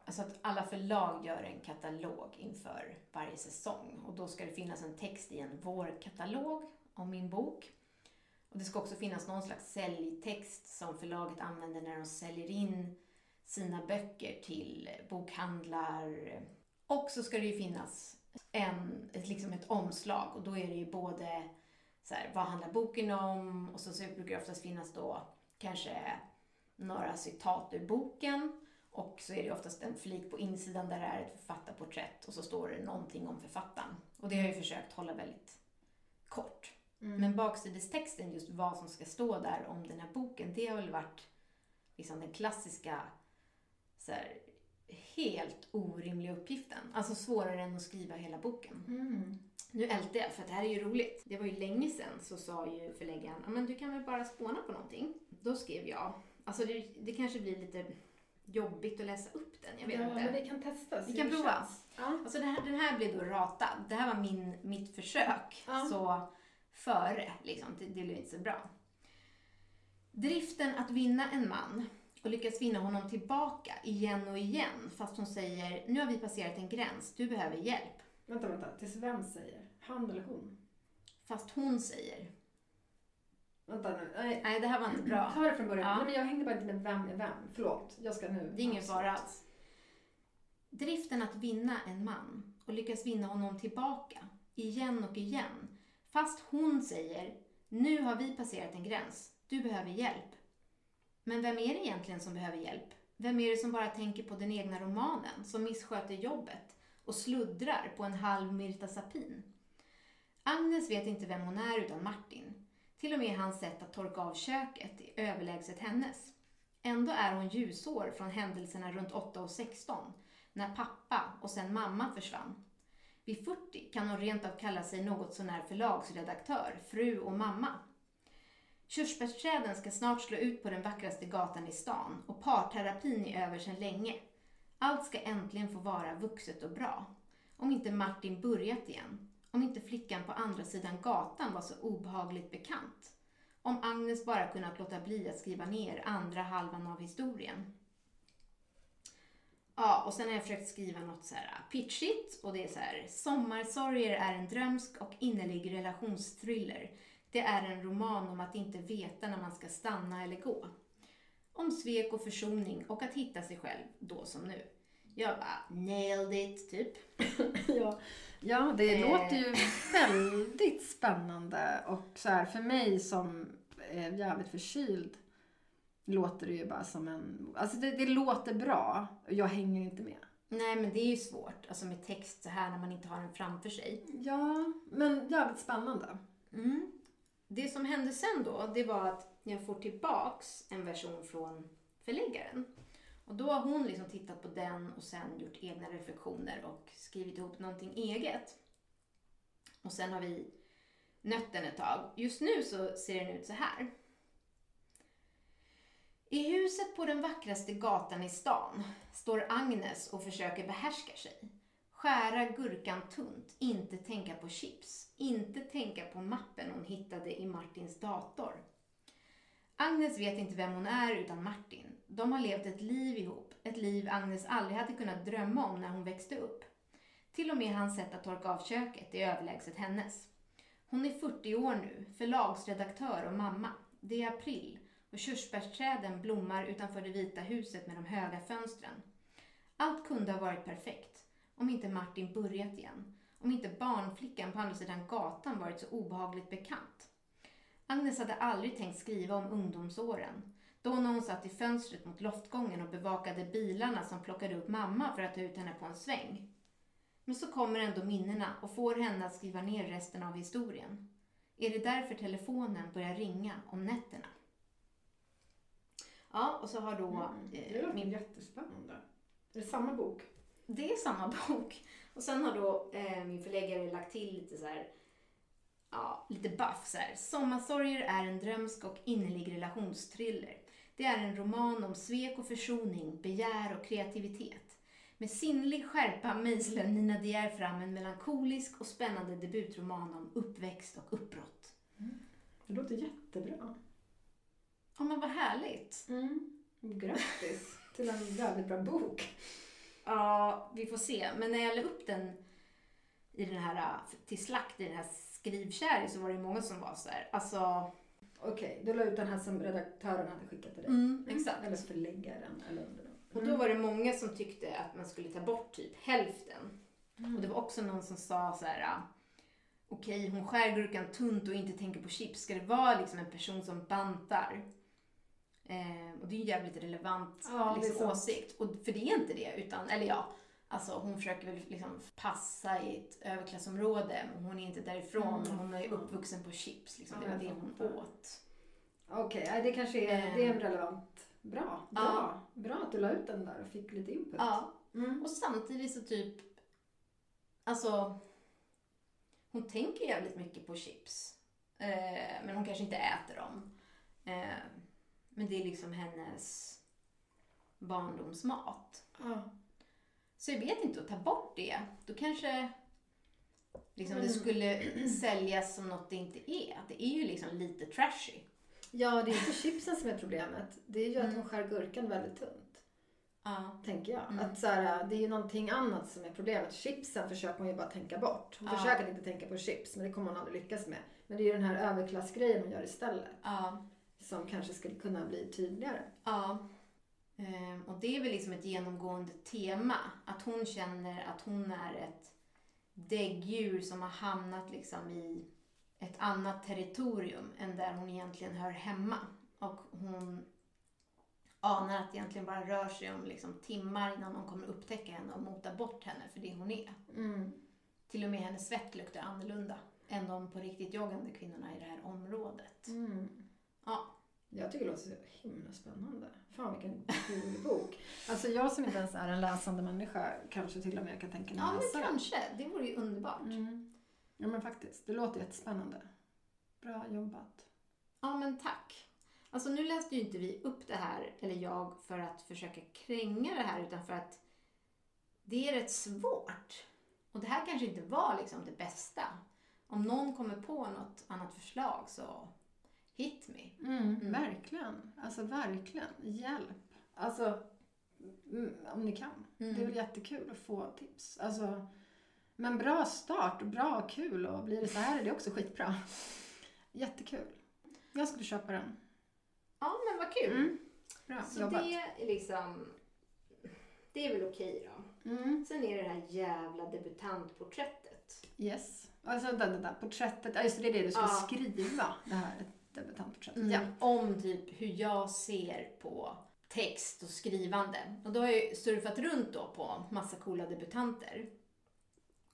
Alltså att alla förlag gör en katalog inför varje säsong. Och då ska det finnas en text i en vårkatalog om min bok. Och det ska också finnas någon slags säljtext som förlaget använder när de säljer in sina böcker till bokhandlar. Och så ska det ju finnas en, ett, liksom ett omslag och då är det ju både så här, vad handlar boken om? Och så, så brukar det oftast finnas då kanske några citat ur boken. Och så är det oftast en flik på insidan där det är ett författarporträtt och så står det någonting om författaren. Och det har jag ju försökt hålla väldigt kort. Men baksidestexten, just vad som ska stå där om den här boken, det har väl varit liksom den klassiska så här, helt orimliga uppgiften. Alltså svårare än att skriva hela boken. Mm. Nu ältar jag, för det här är ju roligt. Det var ju länge sedan så sa ju förläggaren, "Ja, men du kan väl bara spåna på någonting. Då skrev jag, alltså det, det kanske blir lite jobbigt att läsa upp den, jag vet ja, inte. men vi kan testa. Vi kan det prova. Ja. Alltså den här, den här blev då ratad. Det här var min, mitt försök. Ja. Så före. Liksom. Det, det blir inte så bra. Driften att vinna en man och lyckas vinna honom tillbaka igen och igen fast hon säger nu har vi passerat en gräns, du behöver hjälp. Vänta, vänta. Tills vem säger? Han eller hon? Fast hon säger Vänta nu. Nej. nej det här var inte bra. Ta det från början. Ja. Nej, men jag hängde bara inte med vem är vem. Förlåt. Jag ska nu. Det är ingen fara alls. Driften att vinna en man och lyckas vinna honom tillbaka igen och igen fast hon säger nu har vi passerat en gräns, du behöver hjälp. Men vem är det egentligen som behöver hjälp? Vem är det som bara tänker på den egna romanen, som missköter jobbet och sluddrar på en halv Mirta Sapin? Agnes vet inte vem hon är utan Martin. Till och med hans sätt att torka av köket är överlägset hennes. Ändå är hon ljusår från händelserna runt 8 och 16, när pappa och sen mamma försvann. Vid 40 kan hon rent av kalla sig något sånär förlagsredaktör, fru och mamma. Körsbärsträden ska snart slå ut på den vackraste gatan i stan och parterapin är över sedan länge. Allt ska äntligen få vara vuxet och bra. Om inte Martin börjat igen. Om inte flickan på andra sidan gatan var så obehagligt bekant. Om Agnes bara kunnat låta bli att skriva ner andra halvan av historien. Ja, och sen har jag försökt skriva något så här äh, pitchigt och det är så här Sommarsorger är en drömsk och innerlig relationsthriller. Det är en roman om att inte veta när man ska stanna eller gå. Om svek och försoning och att hitta sig själv då som nu. Jag bara nailed it, typ. ja. ja, det Eh. låter ju väldigt spännande. Och så här, för mig som är jävligt förkyld låter det ju bara som en... Alltså det, det låter bra. Jag hänger inte med. Nej, men det är ju svårt, alltså med text så här när man inte har den framför sig. Ja, men jävligt spännande. Mm. Det som hände sen då, det var att jag får tillbaks en version från förläggaren. Och då har hon liksom tittat på den och sen gjort egna reflektioner och skrivit ihop någonting eget. Och sen har vi nött den ett tag. Just nu så ser den ut så här. I huset på den vackraste gatan i stan står Agnes och försöker behärska sig. Skära gurkan tunt, inte tänka på chips, inte tänka på mappen hon hittade i Martins dator. Agnes vet inte vem hon är utan Martin. De har levt ett liv ihop, ett liv Agnes aldrig hade kunnat drömma om när hon växte upp. Till och med hans sätt att torka av köket är överlägset hennes. Hon är 40 år nu, förlagsredaktör och mamma. Det är april och körsbärsträden blommar utanför det vita huset med de höga fönstren. Allt kunde ha varit perfekt om inte Martin börjat igen. Om inte barnflickan på andra sidan gatan varit så obehagligt bekant. Agnes hade aldrig tänkt skriva om ungdomsåren. Då när hon satt i fönstret mot loftgången och bevakade bilarna som plockade upp mamma för att ta ut henne på en sväng. Men så kommer ändå minnena och får henne att skriva ner resten av historien. Är det därför telefonen börjar ringa om nätterna? Ja, och så har då Mm. Det eh, låter min jättespännande. Är det samma bok? det är samma bok. Och sen har då eh, min förläggare lagt till lite så här, ja, lite buff så här. Sommarsorger är en drömsk och innerlig relationstriller. Det är en roman om svek och försoning, begär och kreativitet. Med sinnlig skärpa mejslar Nina De Geer fram en melankolisk och spännande debutroman om uppväxt och uppbrott. Det låter jättebra. Ja men vad härligt. Grattis till en jävligt bra bok. Ja, vi får se. Men när jag la upp den i den här, till slakt i den här skrivkärringen så var det många som var så här, alltså... Okej, du la ut den här som redaktören hade skickat till dig. Mm, exakt. Eller förläggaren. Eller under dem. Och då var det många som tyckte att man skulle ta bort typ hälften. Och det var också någon som sa så här, äh, okej hon skär gurkan tunt och inte tänker på chips. Ska det vara liksom en person som bantar? Eh, och det är ju jävligt relevant Ja, liksom, åsikt. Och, för det är inte det, utan, eller ja, alltså hon försöker väl liksom passa i ett överklassområde, men hon är inte därifrån. Mm. Hon är uppvuxen på chips, liksom. det var det hon åt. Okej, ja, det kanske är, Ehm. det är relevant. Bra, bra. Ja. Bra att du la ut den där och fick lite input. Ja, Mm. och samtidigt så typ, alltså, hon tänker jävligt mycket på chips. Eh, men hon kanske inte äter dem. Eh, men det är liksom hennes barndomsmat. Ja. Så jag vet inte, att ta bort det, då kanske liksom det skulle säljas som något det inte är. Det är ju liksom lite trashy. Ja, det är inte chipsen som är problemet. Det är ju att Mm. hon skär gurkan väldigt tunt. Ja. Tänker jag. Mm. Att så här, det är ju någonting annat som är problemet. Chipsen försöker hon ju bara tänka bort. Hon Ja. försöker inte tänka på chips, men det kommer hon aldrig lyckas med. Men det är ju den här överklassgrejen hon gör istället. Ja. Som kanske skulle kunna bli tydligare. Ja. Ehm, och det är väl liksom ett genomgående tema. Att hon känner att hon är ett däggdjur som har hamnat liksom i ett annat territorium än där hon egentligen hör hemma. Och hon anar att det egentligen bara rör sig om liksom timmar innan någon kommer upptäcka henne och mota bort henne för det hon är. Mm. Till och med hennes svett luktar annorlunda än de på riktigt joggande kvinnorna i det här området. Mm. Ja. Jag tycker det låter så himla spännande. Fan vilken kul bok. Alltså jag som inte ens är en läsande människa kanske till och med kan tänka mig Ja, läsa men den. kanske. Det vore ju underbart. Mm. Ja men faktiskt, det låter jättespännande. Bra jobbat. Ja, men tack. Alltså nu läste ju inte vi upp det här, eller jag, för att försöka kränga det här, utan för att det är rätt svårt. Och det här kanske inte var liksom det bästa. Om någon kommer på något annat förslag så hit me. Mm, Verkligen. Alltså verkligen. Hjälp. Alltså, mm, om ni kan. Mm. Det är väl jättekul att få tips. Alltså, men bra start och bra kul och blir det så här är det också skitbra. Jättekul. Jag skulle köpa den. Ja, men vad kul. Mm. Bra Så jobbat. det är liksom... Det är väl okej då. Mm. Sen är det det här jävla debutantporträttet. Yes. Alltså det, där porträttet. Det, det är det du ska Ja. skriva. Det här debutantporträttet. Ja. Mm. Om typ hur jag ser på text och skrivande. Och då har jag ju surfat runt då på massa coola debutanter.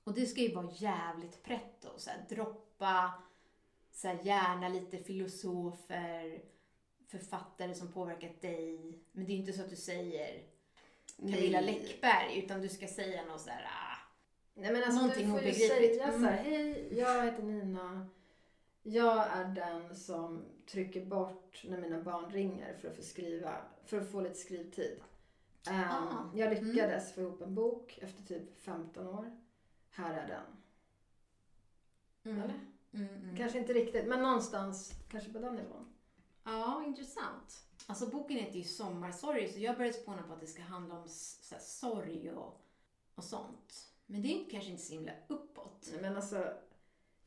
Och det ska ju vara jävligt pretto. Så här, droppa, så här, gärna lite filosofer, författare som påverkat dig. Men det är ju inte så att du säger Camilla Nej. Läckberg, utan du ska säga något så här, ah, Nej men alltså Någonting du får ju obegripligt. säga Mm. så här, hej jag heter Nina. Jag är den som trycker bort när mina barn ringer för att få skriva, för att få lite skrivtid. Um. Jag lyckades få ihop en bok efter typ 15 år. Här är den. mm, Eller? mm, mm. Kanske inte riktigt, men någonstans kanske på den nivån. Ja, intressant. Alltså boken heter ju Sommarsorg så jag började spåna på att det ska handla om så sorg och, och sånt. Men det är inte, kanske inte så himla uppåt. Men alltså,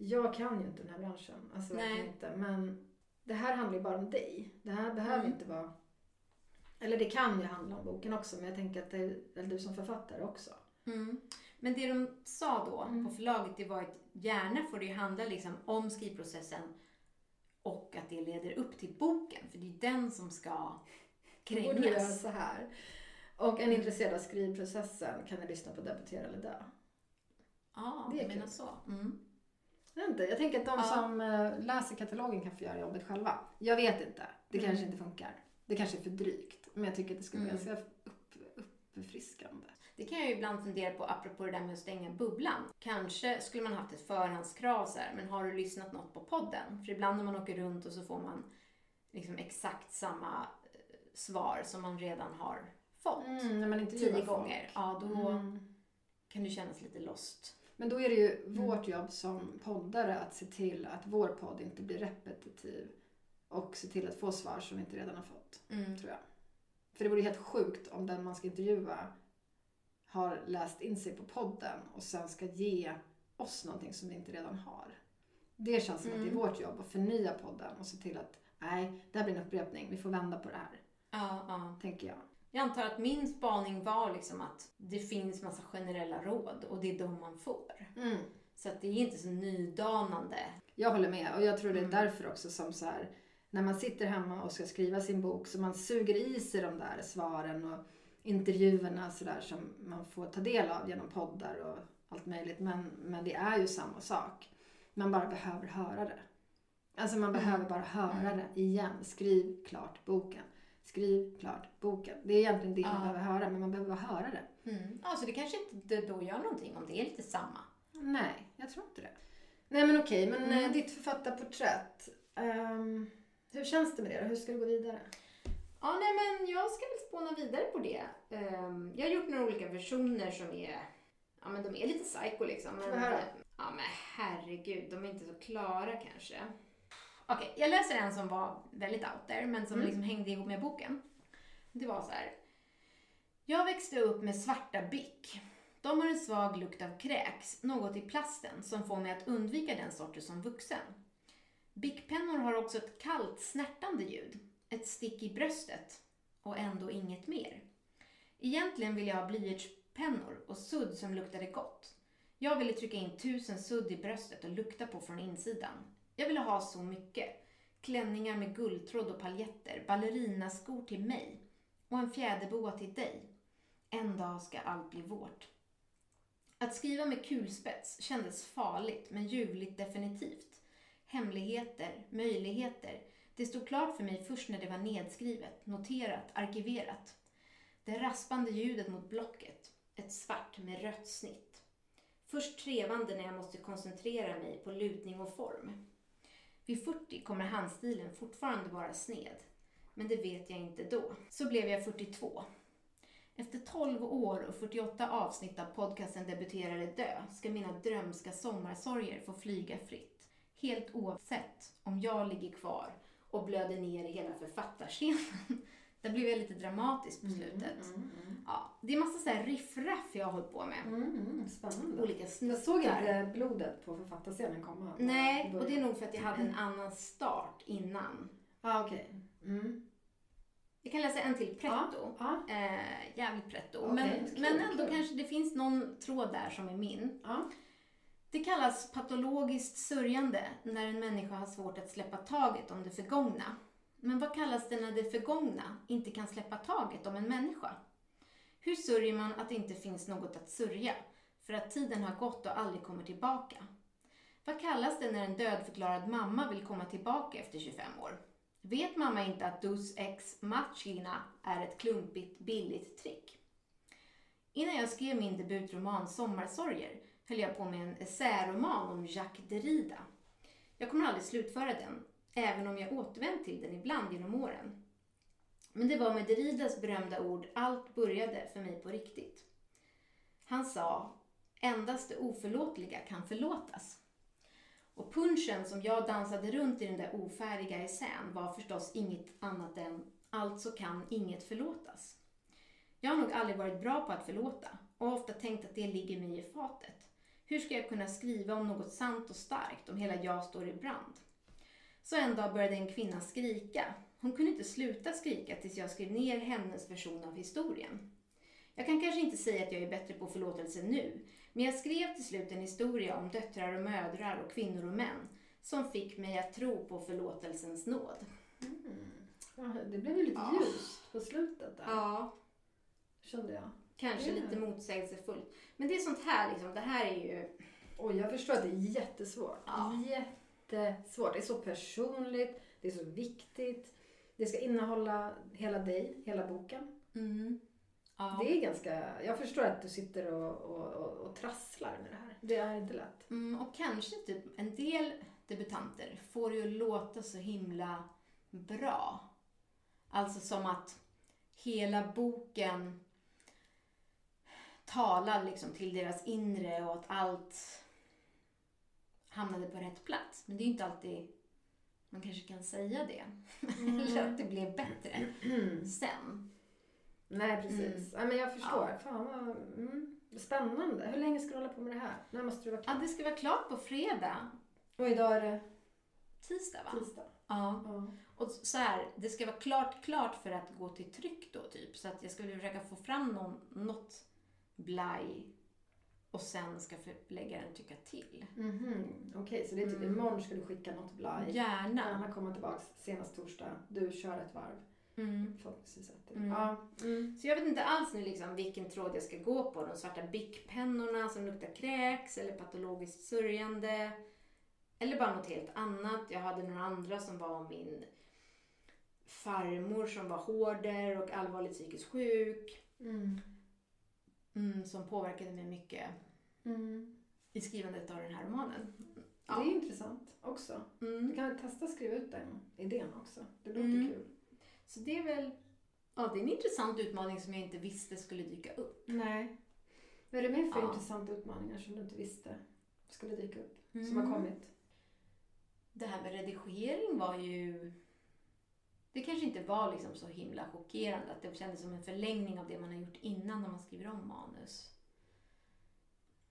jag kan ju inte den här branschen. Alltså Nej. inte. Men det här handlar ju bara om dig. Det här behöver Mm. inte vara... Eller det kan ju handla om boken också, men jag tänker att det är du som författare också. Mm. Men det de sa då Mm. på förlaget det var att gärna får det ju handla liksom om skrivprocessen och att det leder upp till boken. För det är den som ska borde göra krängas. så här. Och en intresserad av skrivprocessen kan ni lyssna på Debutera eller dö. Ja, Det är du menar så. Mm. Jag, inte, jag tänker att de Ja. som eh, läser katalogen kan få göra jobbet själva. Jag vet inte. Det Mm. kanske inte funkar. Det kanske är för drygt. Men jag tycker att det skulle vara Mm. ganska upp, uppfriskande. Det kan jag ju ibland fundera på, apropå det där med att stänga bubblan. Kanske skulle man haft ett förhandskrav så här, men har du lyssnat något på podden? För ibland när man åker runt och så får man liksom exakt samma eh, svar som man redan har fått. Mm, när man intervjuar Tio folk. gånger. Ja, då Mm. kan det kännas lite lost. Men då är det ju Mm. vårt jobb som poddare att se till att vår podd inte blir repetitiv. Och se till att få svar som vi inte redan har fått, Mm. tror jag. För det vore helt sjukt om den man ska intervjua har läst in sig på podden och sen ska ge oss någonting som vi inte redan har. Det känns som att det är Mm. vårt jobb att förnya podden och se till att nej, det här blir en upprepning. Vi får vända på det här, Ja, ja. tänker jag. Jag antar att min spaning var liksom att det finns massa generella råd och det är de man får. Mm. Så att det är inte så nydanande. Jag håller med och jag tror det är Mm. därför också som så här när man sitter hemma och ska skriva sin bok så man suger i sig de där svaren och intervjuerna så där som man får ta del av genom poddar och allt möjligt. Men, men det är ju samma sak. Man bara behöver höra det. Alltså man behöver bara höra det igen. Skriv klart boken. Skriv klart boken. Det är egentligen det man Ja. behöver höra men man behöver bara höra det. Mm. Ja, så det kanske inte då gör någonting om det är lite samma. Nej, jag tror inte det. Nej men okej, men Mm. eh, ditt författarporträtt. ehm, hur känns det med det då? Hur ska du gå vidare? Ja, nej men jag ska väl spåna vidare på det. Ehm, jag har gjort några olika versioner som är Ja men de är lite psycho liksom. Men, höra? ja men herregud, de är inte så klara kanske. Okej, jag läser en som var väldigt out there men som Mm. liksom hängde ihop med boken. Det var så här. Jag växte upp med svarta Bic. De har en svag lukt av kräks, något i plasten som får mig att undvika den sorten som vuxen. Bic-pennor har också ett kallt, snärtande ljud. Ett stick i bröstet. Och ändå inget mer. Egentligen ville jag ha blyertspennor och sudd som luktade gott. Jag ville trycka in tusen sudd i bröstet och lukta på från insidan. Jag ville ha så mycket. Klänningar med guldtråd och paljetter, ballerinaskor till mig och en fjäderboa till dig. En dag ska allt bli vårt. Att skriva med kulspets kändes farligt men ljuvligt definitivt. Hemligheter, möjligheter. Det stod klart för mig först när det var nedskrivet, noterat, arkiverat. Det raspande ljudet mot blocket. Ett svart med rött snitt. Först trevande när jag måste koncentrera mig på lutning och form. Vid 40 kommer handstilen fortfarande vara sned. Men det vet jag inte då. Så blev jag 42. Efter 12 år och 48 avsnitt av podcasten Debuterade dö ska mina drömska sommarsorger få flyga fritt. Helt oavsett om jag ligger kvar och blöder ner i hela författarscenen. Där blev jag lite dramatisk på slutet. Ja, det är massa så här riff-raff jag har hållit på med. Mm, mm, spännande. Olika Jag snuttar. såg inte blodet på författarscenen komma. Nej, och det är nog för att jag hade en annan start innan. Ah, okej. Mm. Jag kan läsa en till pretto. Ja. Eh, jävligt pretto. Okej, men, kul, men ändå kul. kanske det finns någon tråd där som är min. Ja. Det kallas patologiskt sörjande när en människa har svårt att släppa taget om det förgångna. Men vad kallas det när det förgångna inte kan släppa taget om en människa? Hur sörjer man att det inte finns något att sörja för att tiden har gått och aldrig kommer tillbaka? Vad kallas det när en dödförklarad mamma vill komma tillbaka efter 25 år? Vet mamma inte att dus ex machina är ett klumpigt, billigt trick? Innan jag skrev min debutroman Sommarsorger höll jag på med en essäroman om Jacques Derrida. Jag kommer aldrig slutföra den, även om jag återvänt till den ibland genom åren. Men det var med Deridas berömda ord allt började för mig på riktigt. Han sa, endast det oförlåtliga kan förlåtas. Och punchen som jag dansade runt i den där ofärdiga essän var förstås inget annat än alltså kan inget förlåtas. Jag har nog aldrig varit bra på att förlåta och ofta tänkt att det ligger mig i fatet. Hur ska jag kunna skriva om något sant och starkt om hela jag står i brand? Så en dag började en kvinna skrika. Hon kunde inte sluta skrika tills jag skrev ner hennes version av historien. Jag kan kanske inte säga att jag är bättre på förlåtelse nu, men jag skrev till slut en historia om döttrar och mödrar och kvinnor och män som fick mig att tro på förlåtelsens nåd. Ja, det blev ju lite Ja. ljust på slutet där. Ja, Kände jag. kanske lite motsägelsefullt. Men det är sånt här liksom, det här är ju... Oj, jag förstår att det är jättesvårt. Ja. Jättesvårt. Det är så personligt, det är så viktigt. Det ska innehålla hela dig, hela boken. Ja. Det är ganska... Jag förstår att du sitter och, och, och, och trasslar med det här. Det är inte lätt. Mm, och kanske typ en del debutanter får ju låta så himla bra. Alltså som att hela boken talar liksom till deras inre och att allt hamnade på rätt plats. Men det är inte alltid man kanske kan säga det. Eller att det blev bättre sen. Nej, precis. Ja, men jag förstår. Fan vad mm, spännande. Hur länge ska du hålla på med det här? När måste du vara Ja, klar? det ska vara klart på fredag. Och idag är det Tisdag va? tisdag. Ja. Ja. Och så här, det ska vara klart, klart för att gå till tryck då typ. Så att jag skulle försöka få fram någon, något blaj och sen ska förläggaren tycka till. Mhm. Okej, så det är typ Mm. imorgon ska du skicka något blaj. Gärna. Gärna komma tillbaks senast torsdag. Du kör ett varv. Mm. Förhoppningsvis. Mm. Ja. Mm. Så jag vet inte alls nu liksom vilken tråd jag ska gå på. De svarta bickpennorna som luktar kräks eller patologiskt sörjande. Eller bara något helt annat. Jag hade några andra som var min farmor som var hårder och allvarligt psykiskt sjuk. Mm. Mm, som påverkade mig mycket Mm. i skrivandet av den här romanen. Det är intressant också. Du Mm. kan väl testa skriva ut den idén också. Det låter Mm. kul. Så det är väl ja, det är en intressant utmaning som jag inte visste skulle dyka upp. Nej. Vad är det mer för Ja. intressanta utmaningar som du inte visste skulle dyka upp? Som Mm. har kommit? Det här med redigering var ju... Det kanske inte var liksom så himla chockerande att det kändes som en förlängning av det man har gjort innan när man skriver om manus.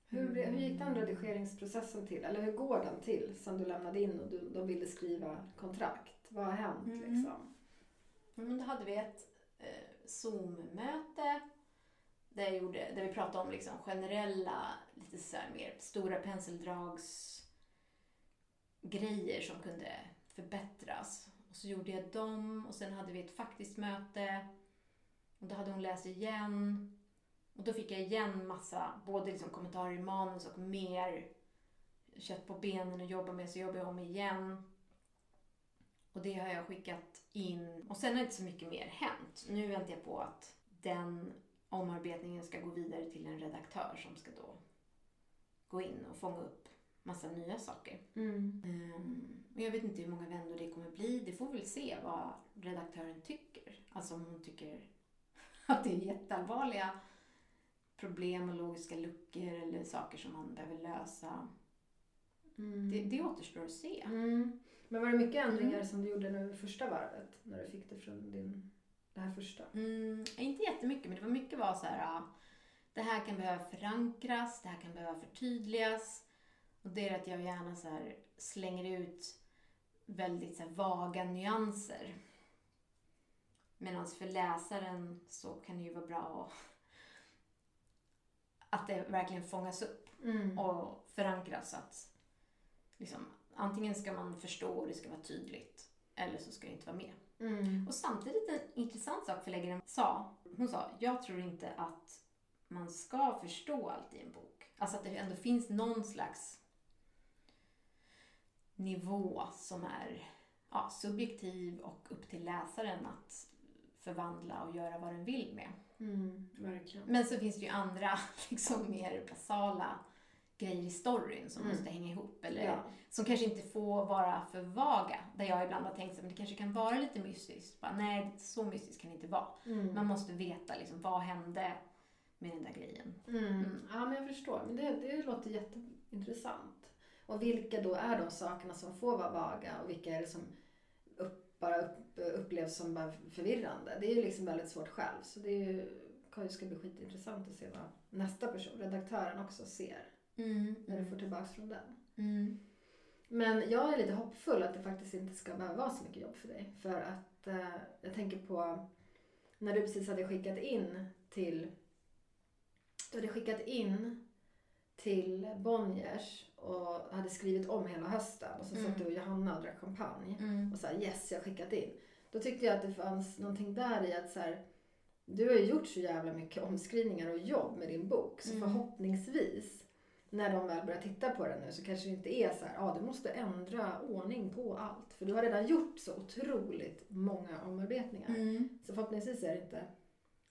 Hur, hur gick Mm. den redigeringsprocessen till? Eller hur går den till sen du lämnade in och du, de ville skriva kontrakt? Vad har hänt Mm. liksom? Men då hade vi ett eh, Zoom-möte där, jag gjorde, där vi pratade om liksom generella, lite så mer stora penseldrags grejer som kunde förbättras. Och så gjorde jag dem och sen hade vi ett faktiskt möte och då hade hon läst igen och då fick jag igen massa, både liksom kommentarer i manus och mer kött på benen att jobba med så jobbade jag om igen. Och det har jag skickat in. Och sen har inte så mycket mer hänt. Nu väntar jag på att den omarbetningen ska gå vidare till en redaktör som ska då gå in och fånga upp massa nya saker. Mm. Och jag vet inte hur många vändor det kommer bli. Det får vi väl se vad redaktören tycker. Alltså om hon tycker att det är jätteallvarliga problem och logiska luckor eller saker som man behöver lösa. Mm. Det, det återstår att se. Mm. Men var det mycket ändringar Mm. som du gjorde nu första varvet? När du fick det från din, det här första? Mm, inte jättemycket, men det var mycket var så här. Det här kan behöva förankras, det här kan behöva förtydligas. Och det är att jag gärna så slänger ut väldigt så vaga nyanser. Medan för läsaren så kan det ju vara bra att, att det verkligen fångas upp Mm. och förankras. Att liksom, antingen ska man förstå och det ska vara tydligt eller så ska det inte vara med. Mm. Och samtidigt en intressant sak förläggaren sa. Hon sa, jag tror inte att man ska förstå allt i en bok. Alltså att det ändå finns någon slags nivå som är ja, subjektiv och upp till läsaren att förvandla och göra vad den vill med. Mm. Men så finns det ju andra liksom mer basala grejer i storyn som Mm. måste hänga ihop. Eller Ja. som kanske inte får vara för vaga. Där jag ibland har tänkt att det kanske kan vara lite mystiskt. Bara, nej, så mystiskt kan det inte vara. Mm. Man måste veta liksom, vad hände med den där grejen. Mm. Mm. Ja, men jag förstår. Men det, det låter jätteintressant. Och vilka då är de sakerna som får vara vaga och vilka är det som upp, bara upp, upplevs som bara förvirrande? Det är ju liksom väldigt svårt själv. Så det är ju, ska bli skitintressant att se vad nästa person, redaktören, också ser när du får tillbaka från den. Mm. Men jag är lite hoppfull att det faktiskt inte ska behöva vara så mycket jobb för dig. För att eh, jag tänker på när du precis hade skickat in till du hade skickat in till Bonniers och hade skrivit om hela hösten och så Mm. satt du och Johanna och drack champagne Mm. och sa yes, jag har skickat in. Då tyckte jag att det fanns någonting där i att så här, du har ju gjort så jävla mycket omskrivningar och jobb med din bok så Mm. förhoppningsvis när de väl börjar titta på den nu så kanske det inte är så här, ja du måste ändra ordning på allt. För du har redan gjort så otroligt många omarbetningar. Mm. Så förhoppningsvis är det inte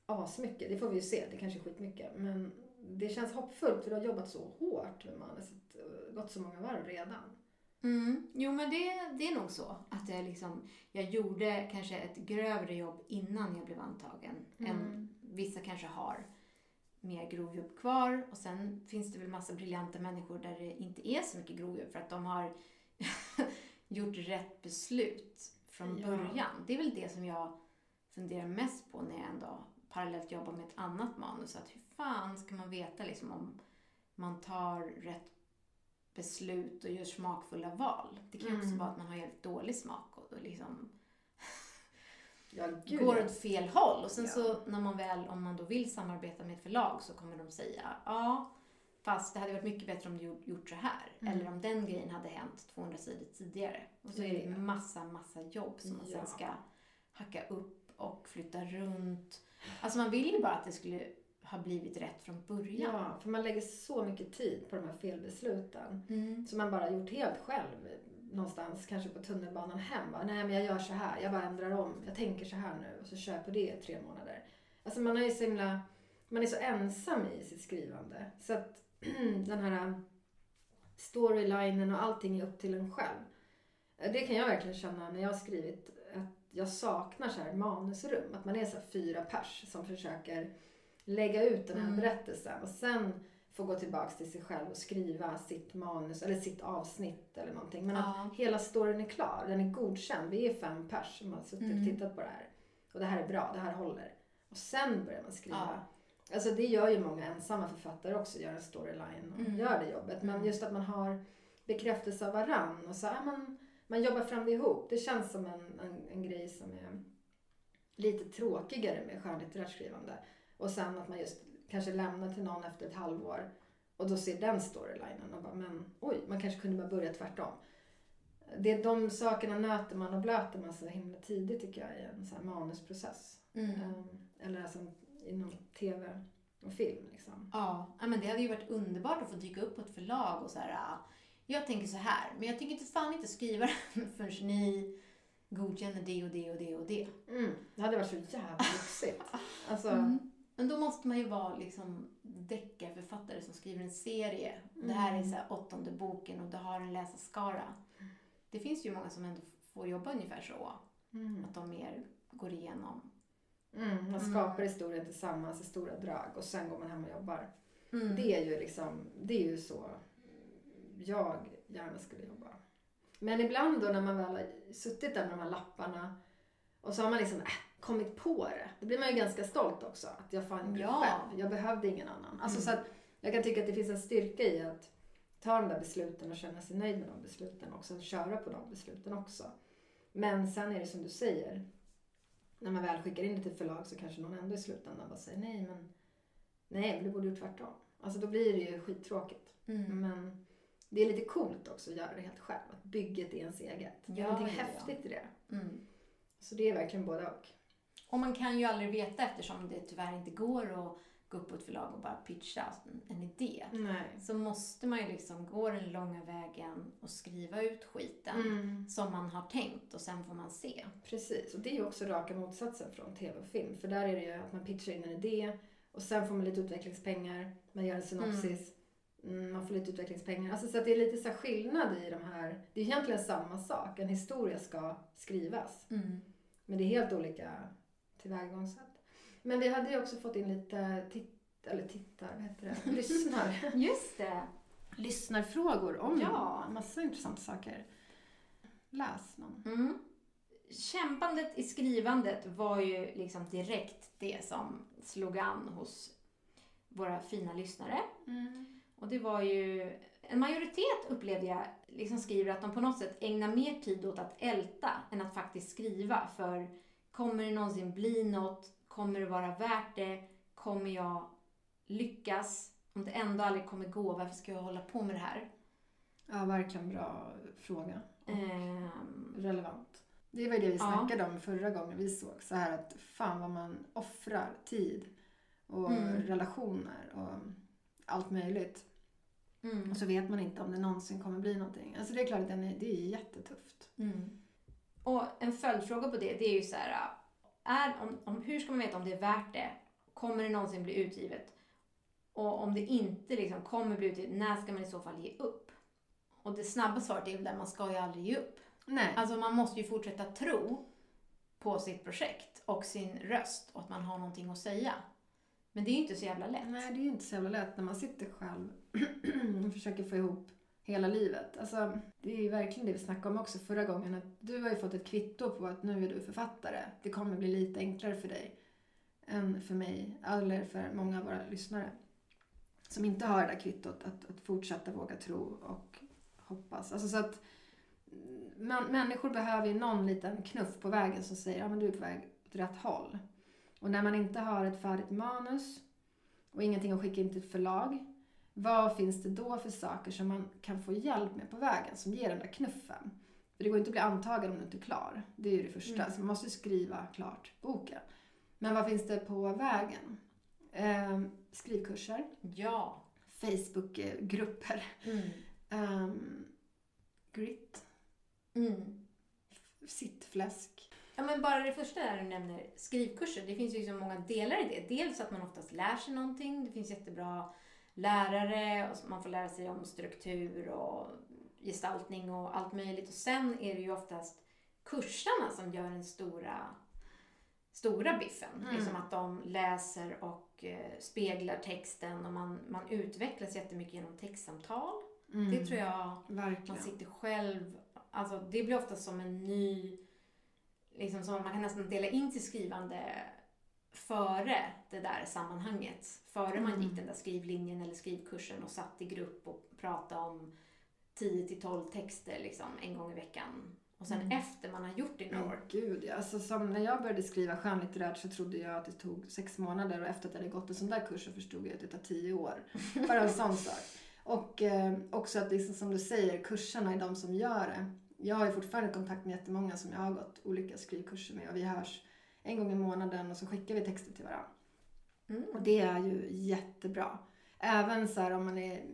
asmycket. Det får vi ju se, det kanske är skitmycket. Men det känns hoppfullt för du har jobbat så hårt med manuset och gått så många varv redan. Mm. Jo, men det, det är nog så. Att jag, liksom, jag gjorde kanske ett grövre jobb innan jag blev antagen. Än vissa kanske har mer grovjobb kvar. Och sen finns det väl massa briljanta människor där det inte är så mycket grovjobb för att de har gjort rätt beslut från Ja. början. Det är väl det som jag funderar mest på när jag ändå parallellt jobbar med ett annat manus. Att hur fan ska man veta liksom om man tar rätt beslut och gör smakfulla val. Det kan ju också Mm. vara att man har helt dålig smak och och liksom Ja, gud går åt fel håll. Och sen Ja. så när man väl, om man då vill samarbeta med ett förlag så kommer de säga ja, fast det hade varit mycket bättre om du gjort- så här. Mm. Eller om den grejen hade hänt 200 sidor tidigare. Och så är det massa, massa jobb som man Ja. sen ska hacka upp och flytta runt. Alltså man vill ju bara att det skulle ha blivit rätt från början. Ja, för man lägger så mycket tid på de här felbesluten. Mm. Som man bara gjort helt själv. Någonstans, kanske på tunnelbanan hem. Bara, Nej men jag gör så här, jag bara ändrar om. Jag tänker så här nu och så kör jag på det i tre månader. Alltså man är ju så himla, man är så ensam i sitt skrivande. Så att den här storylinen och allting är upp till en själv. Det kan jag verkligen känna när jag har skrivit att jag saknar så här manusrum. Att man är så här fyra pers som försöker lägga ut den här Mm. berättelsen och sen få gå tillbaks till sig själv och skriva sitt manus eller sitt avsnitt eller någonting. Men Ja. att hela storyn är klar, den är godkänd. Vi är fem pers som har suttit Mm. och tittat på det här. Och det här är bra, det här håller. Och sen börjar man skriva. Ja. Alltså det gör ju många ensamma författare också, gör en storyline och Mm. gör det jobbet. Men Mm. just att man har bekräftelse av varann och så här, man, man jobbar fram det ihop. Det känns som en, en, en grej som är lite tråkigare med skönlitterärt skrivande. Och sen att man just kanske lämnar till någon efter ett halvår och då ser den storylinen och bara men oj, man kanske kunde bara börja tvärtom. Det är de sakerna nöter man och blöter man så himla tidigt tycker jag i en så manusprocess. Mm. Ehm, eller alltså inom tv och film liksom. Ja, ja, men det hade ju varit underbart att få dyka upp på ett förlag och så här. ja, Jag tänker så här, men jag tänker inte fan inte skriva den förrän ni godkänner det och det och det och det. Mm, det hade varit så jävla lyxigt. Alltså, Mm. Men då måste man ju vara liksom deckarförfattare som skriver en serie. Det här är så här åttonde boken och du har en läsarskara. Det finns ju många som ändå får jobba ungefär så. mm. Att de mer går igenom. Mm, man skapar historien tillsammans i stora drag och sen går man hem och jobbar. Mm. Det är ju liksom, det är ju så jag gärna skulle jobba. Men ibland då när man väl har suttit där med de här lapparna och så har man liksom äh, kommit på det. Då blir man ju ganska stolt också. Att jag fan gjorde Ja. det själv. Jag behövde ingen annan. Alltså Mm. så att jag kan tycka att det finns en styrka i att ta de där besluten och känna sig nöjd med de besluten och sen köra på de besluten också. Men sen är det som du säger. När man väl skickar in det till förlag så kanske någon ändå i slutändan bara säger nej men nej du borde gjort tvärtom. Alltså då blir det ju skittråkigt. Mm. Men det är lite coolt också att göra det helt själv. Att bygget är ens eget. Det är Ja, någonting ja, ja. häftigt i det. Mm. Så det är verkligen både och. Och man kan ju aldrig veta eftersom det tyvärr inte går att gå upp på ett förlag och bara pitcha en idé. Nej. Så måste man ju liksom gå den långa vägen och skriva ut skiten Mm. som man har tänkt och sen får man se. Precis, och det är ju också raka motsatsen från tv och film. För där är det ju att man pitchar in en idé och sen får man lite utvecklingspengar, man gör en synopsis, mm, man får lite utvecklingspengar. Alltså så att det är lite så skillnad i de här, det är egentligen samma sak, en historia ska skrivas. Men det är helt olika tillvägagångssätt. Men vi hade ju också fått in lite titt eller tittar, vad heter det? Lyssnar. Just det. Lyssnarfrågor om Ja. massa intressanta saker. Läs någon. Mm. Kämpandet i skrivandet var ju liksom direkt det som slog an hos våra fina lyssnare. Och det var ju, en majoritet upplevde jag liksom skriver att de på något sätt ägnar mer tid åt att älta än att faktiskt skriva. För kommer det någonsin bli något? Kommer det vara värt det? Kommer jag lyckas? Om det ändå aldrig kommer gå, varför ska jag hålla på med det här? Ja, verkligen bra fråga. Ehm, relevant. Det var ju det vi Ja. snackade om förra gången vi såg. Så här att fan vad man offrar tid och Mm. relationer och allt möjligt. mm, Och så vet man inte om det någonsin kommer bli någonting. Alltså det är klart att det är jättetufft. mm. Och en följdfråga på det, det är ju så här, är, om, om, hur ska man veta om det är värt det? Kommer det någonsin bli utgivet? Och om det inte liksom kommer bli utgivet, när ska man i så fall ge upp? Och det snabba svaret är ju där man ska ju aldrig ge upp. Nej. Alltså man måste ju fortsätta tro på sitt projekt och sin röst och att man har någonting att säga. Men det är ju inte så jävla lätt. Nej, det är ju inte så jävla lätt när man sitter själv och försöker få ihop hela livet. Alltså, det är ju verkligen det vi snackade om också förra gången. Att du har ju fått ett kvitto på att nu är du författare. Det kommer bli lite enklare för dig än för mig, eller för många av våra lyssnare. Som inte har det där kvittot att, att fortsätta våga tro och hoppas. Alltså så att man, människor behöver ju någon liten knuff på vägen som säger att ja, du är på väg åt rätt håll. Och när man inte har ett färdigt manus och ingenting att skicka in till ett förlag. Vad finns det då för saker som man kan få hjälp med på vägen som ger den där knuffen? För det går inte att bli antagen om du inte är klar. Det är ju det första. Mm. Så man måste skriva klart boken. Men vad finns det på vägen? Ehm, skrivkurser, Ja. Facebookgrupper, Mm. ehm, grit, Mm. sittfläsk. Ja, men bara det första där du nämner, skrivkurser. Det finns ju så många delar i det. Dels att man oftast lär sig någonting. Det finns jättebra lärare och man får lära sig om struktur och gestaltning och allt möjligt. Och sen är det ju oftast kursarna som gör den stora, stora biffen. Mm. Liksom att de läser och eh, speglar texten och man, man utvecklas jättemycket genom textsamtal. Mm. Det tror jag man Verkligen. sitter själv, alltså det blir ofta som en ny, liksom som man kan nästan dela in sitt skrivande före det där sammanhanget. Före man Mm. gick den där skrivlinjen eller skrivkursen och satt i grupp och pratade om 10 till 12 texter liksom en gång i veckan. Och sen Mm. efter man har gjort det i några år. gud, ja. alltså, som när jag började skriva skönlitterärt så trodde jag att det tog sex månader och efter att jag hade gått en sån där kurs så förstod jag att det tar tio år. Bara en sån sak. Och eh, också att liksom, som du säger, kurserna är de som gör det. Jag har ju fortfarande kontakt med jättemånga som jag har gått olika skrivkurser med och vi hörs en gång i månaden och så skickar vi texter till varandra. Mm. Och det är ju jättebra. Även så här om man är,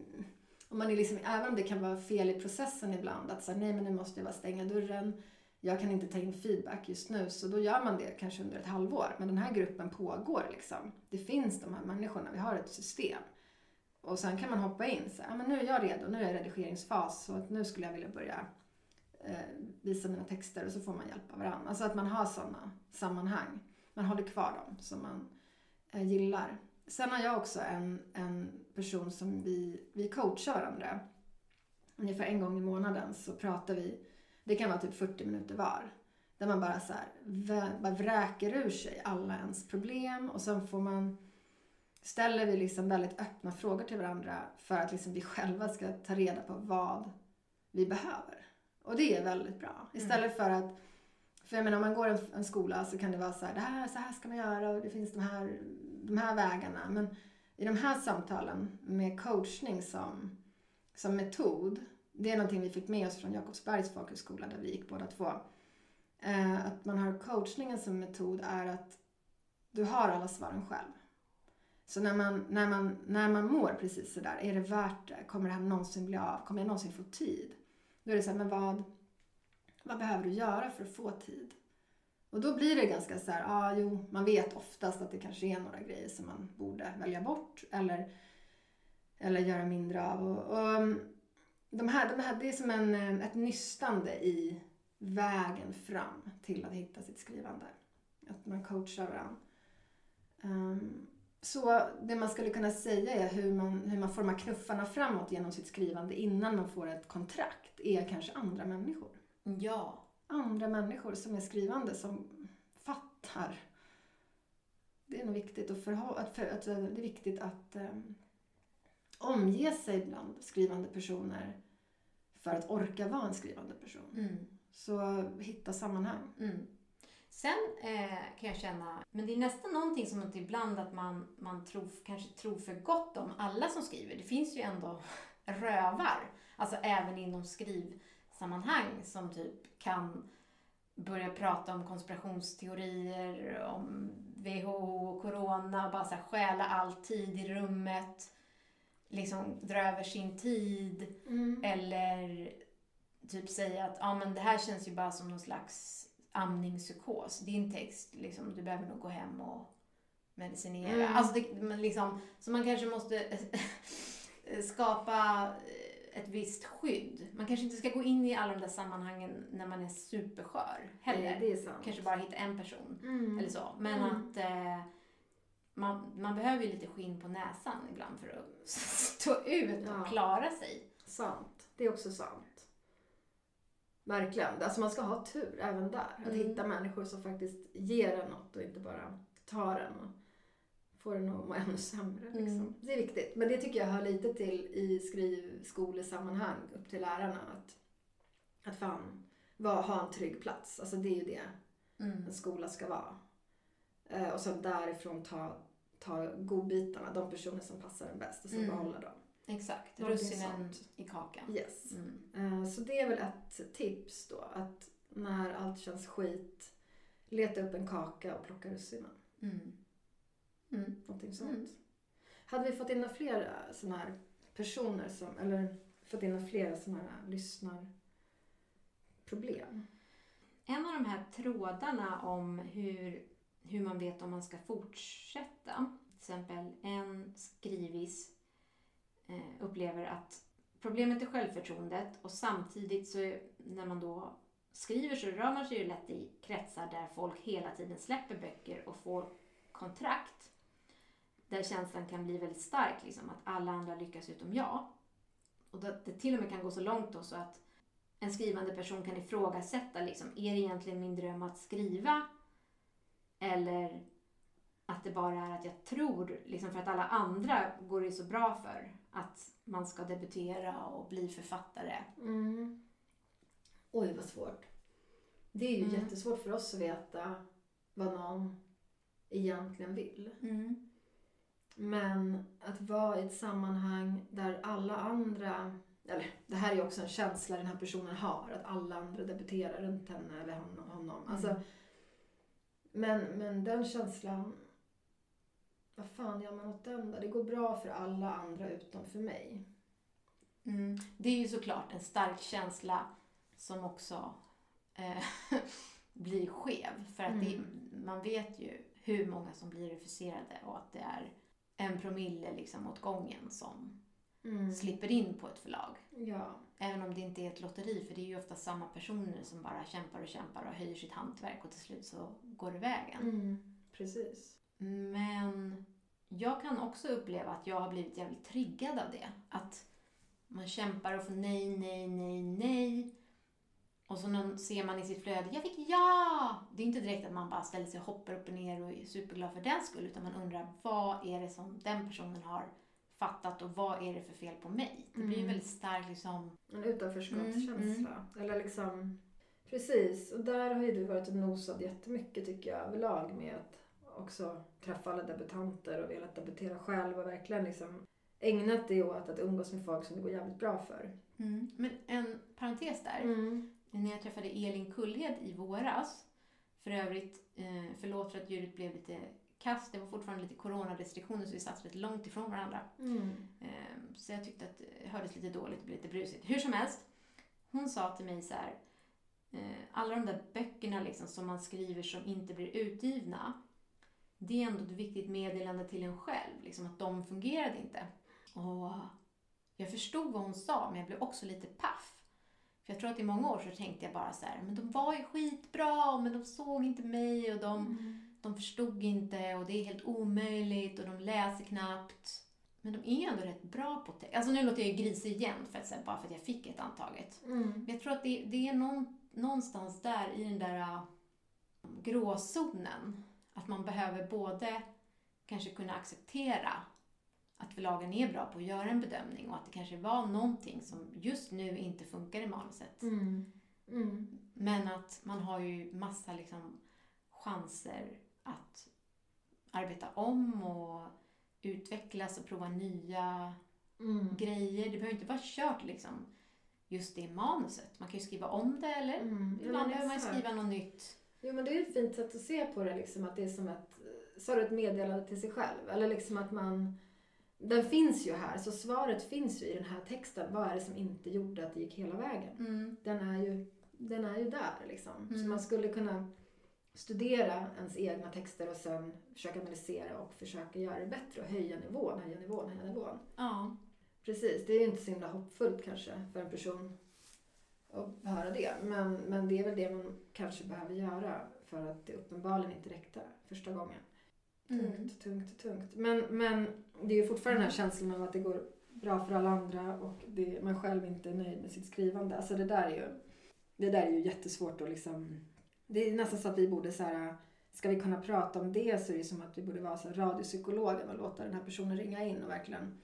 om man är liksom, även om det kan vara fel i processen ibland. Att säga nej men nu måste jag bara stänga dörren. Jag kan inte ta in feedback just nu. Så då gör man det kanske under ett halvår. Men den här gruppen pågår liksom. Det finns de här människorna. Vi har ett system. Och sen kan man hoppa in. Så, här, men nu är jag redo. Nu är jag i redigeringsfas. Så nu skulle jag vilja börja Eh, visa mina texter. Och så får man hjälpa varandra. Alltså att man har sådana sammanhang. Man håller kvar dem som man eh, gillar. Sen har jag också en, en person som vi, vi coachar varandra. Ungefär en gång i månaden så pratar vi, det kan vara typ 40 minuter var. Där man bara så här, vä- bara vräker ur sig alla ens problem och sen får man ställer vi liksom väldigt öppna frågor till varandra för att liksom vi själva ska ta reda på vad vi behöver. Och det är väldigt bra. Istället för att för jag menar om man går en, en skola så kan det vara så här, det här, så här ska man göra och det finns de här, de här vägarna. Men i de här samtalen med coachning som, som metod, det är någonting vi fick med oss från Jakobsbergs folkhögskola där vi gick båda två. Eh, att man har coachningen som metod är att du har alla svaren själv. Så när man, när man, när man mår precis sådär, är det värt det? Kommer det här någonsin bli av? Kommer jag någonsin få tid? Då är det så här, men vad, vad behöver du göra för att få tid? Och då blir det ganska så här, ja ah, jo, man vet oftast att det kanske är några grejer som man borde välja bort eller, eller göra mindre av. Och, och mm, de här, de här, det är som en, eh, ett nystande i vägen fram till att hitta sitt skrivande. Att man coachar varandra. Um, så det man skulle kunna säga är hur man, hur man formar knuffarna framåt genom sitt skrivande innan man får ett kontrakt är kanske andra människor. Ja. Andra människor som är skrivande som fattar. Det är nog viktigt att, förhå- att, för, att det är viktigt att um, omge sig bland skrivande personer för att orka vara en skrivande person. Mm. Så hitta sammanhang. Mm. Sen eh, kan jag känna, men det är nästan någonting som att ibland att man, man tror, kanske tror för gott om alla som skriver. Det finns ju ändå rövar, alltså även inom skrivsammanhang som typ kan börja prata om konspirationsteorier, om WHO och corona bara så här stjäla all tid i rummet. Liksom dra över sin tid. Eller typ säga att ah, men det här känns ju bara som någon slags amningspsykos. Din text, liksom, du behöver nog gå hem och medicinera. Mm. Alltså det, men liksom, så man kanske måste skapa ett visst skydd. Man kanske inte ska gå in i alla de där sammanhangen när man är superskör heller. Det är sant. Kanske bara hitta en person Mm. eller så. Men Mm. att eh, man, man behöver ju lite skinn på näsan ibland för att stå ut och Ja. klara sig. Sant. Det är också sant. Verkligen. Alltså man ska ha tur även där. Att Mm. hitta människor som faktiskt ger en något och inte bara tar en och får en att må ännu sämre. Liksom. Mm. Det är viktigt. Men det tycker jag hör lite till i skrivskolesammanhang upp till lärarna. Att, att fan var, ha en trygg plats. Alltså det är ju det Mm. en skola ska vara. Eh, och sen därifrån ta, ta godbitarna, de personer som passar en bäst och sen Mm. behålla dem. Exakt, russinen i kakan. Yes. Mm. Eh, Så det är väl ett tips då. Att när allt känns skit, leta upp en kaka och plocka russinen. Mm. Mm. Någonting sånt. Mm. Hade vi fått in några fler sådana här personer som, eller fått in några fler sådana här lyssnarproblem? En av de här trådarna om hur, hur man vet om man ska fortsätta. Till exempel en skrivis eh, Eh, upplever att problemet är självförtroendet och samtidigt så är, när man då skriver så rör man sig ju lätt i kretsar där folk hela tiden släpper böcker och får kontrakt. Där känslan kan bli väldigt stark, liksom, att alla andra lyckas utom jag. Och det, det till och med kan gå så långt då så att en skrivande person kan ifrågasätta, liksom, är det egentligen min dröm att skriva? Eller att det bara är att jag tror, liksom för att alla andra går det så bra för, att man ska debutera och bli författare. Mm. Oj, vad svårt. Det är ju Mm. jättesvårt för oss att veta vad någon egentligen vill. Men att vara i ett sammanhang där alla andra, eller det här är också en känsla den här personen har, att alla andra debuterar runt henne eller hon- honom. Alltså, Mm. men, men den känslan, vad fan gör man åt den då? Det går bra för alla andra utom för mig. Mm. Det är ju såklart en stark känsla som också eh, blir skev. För att det, man vet ju hur många som blir refuserade och att det är en promille liksom åt gången som slipper in på ett förlag. Ja. Även om det inte är ett lotteri, för det är ju ofta samma personer som bara kämpar och kämpar och höjer sitt hantverk och till slut så går det vägen. Mm. Precis. Men jag kan också uppleva att jag har blivit jävligt triggad av det. Att man kämpar och får nej, nej, nej, nej. Och så någon, ser man i sitt flöde, jag fick ja! Det är inte direkt att man bara ställer sig och hoppar upp och ner och är superglad för den skull. Utan man undrar, vad är det som den personen har fattat och vad är det för fel på mig? Det blir ju Mm. väldigt starkt liksom. En utanförskapskänsla. Eller liksom... Precis. Och där har ju du varit och nosat jättemycket tycker jag överlag med att också träffa alla debutanter och velat debutera själv och verkligen liksom ägnat det åt att umgås med folk som det går jävligt bra för. Men en parentes där. När jag träffade Elin Kullhed i våras, för övrigt, eh, förlåt för att ljudet blev lite kast, det var fortfarande lite coronarestriktioner så vi satt lite långt ifrån varandra. Eh, Så jag tyckte att det hördes lite dåligt och blev lite brusigt. Hur som helst, hon sa till mig så här, eh, alla de där böckerna liksom som man skriver som inte blir utgivna, det är ändå ett viktigt meddelande till en själv, liksom att de fungerade inte. Och jag förstod vad hon sa, men jag blev också lite paff. För jag tror att i många år så tänkte jag bara så här, men de var ju skitbra, men de såg inte mig och de, de förstod inte och det är helt omöjligt och de läser knappt. Men de är ändå rätt bra på text. Alltså nu låter jag ju grisig igen för att, bara för att jag fick ett antaget. Men jag tror att det, det är någon, någonstans där i den där uh, gråzonen. Att man behöver både kanske kunna acceptera att förlagen är bra på att göra en bedömning och att det kanske var någonting som just nu inte funkar i manuset. Men att man har ju massa liksom chanser att arbeta om och utvecklas och prova nya grejer. Det behöver inte vara kört liksom just det manuset. Man kan ju skriva om det eller Mm. Ibland behöver man skriva något nytt. Jo men det är ett fint sätt att se på det liksom att det är som ett, sa du ett meddelande till sig själv? Eller liksom att man, den finns ju här så svaret finns ju i den här texten. Vad är det som inte gjorde att det gick hela vägen? Mm. Den är ju, den är ju där liksom. Så Mm. man skulle kunna studera ens egna texter och sen försöka analysera och försöka göra det bättre och höja nivån, höja nivån, höja nivån. Ja. Precis, det är ju inte så himla hoppfullt kanske för en person att höra det. Men, men det är väl det man kanske behöver göra för att det uppenbarligen inte räckte första gången. Tungt, Mm. tungt, tungt. Men, men det är ju fortfarande den här känslan av att det går bra för alla andra och det, man själv inte är nöjd med sitt skrivande. Alltså det där är ju, det där är ju jättesvårt att liksom... Det är nästan så att vi borde så här... Ska vi kunna prata om det så är det som att vi borde vara så här radiopsykologen och låta den här personen ringa in och verkligen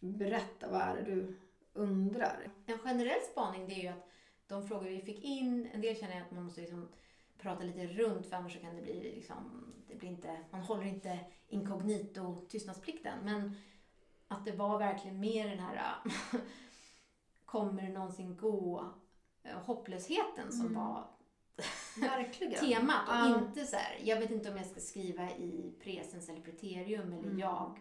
berätta vad är det du undrar. En generell spaning det är ju att de frågor vi fick in, en del känner jag att man måste liksom prata lite runt för annars så kan det bli liksom, det blir inte, man håller inte inkognito tystnadsplikten. Men att det var verkligen mer den här kommer det någonsin gå eh, hopplösheten som Mm. var Verkligen. temat och Ja. inte så här, jag vet inte om jag ska skriva i presens eller preterium eller Mm. jag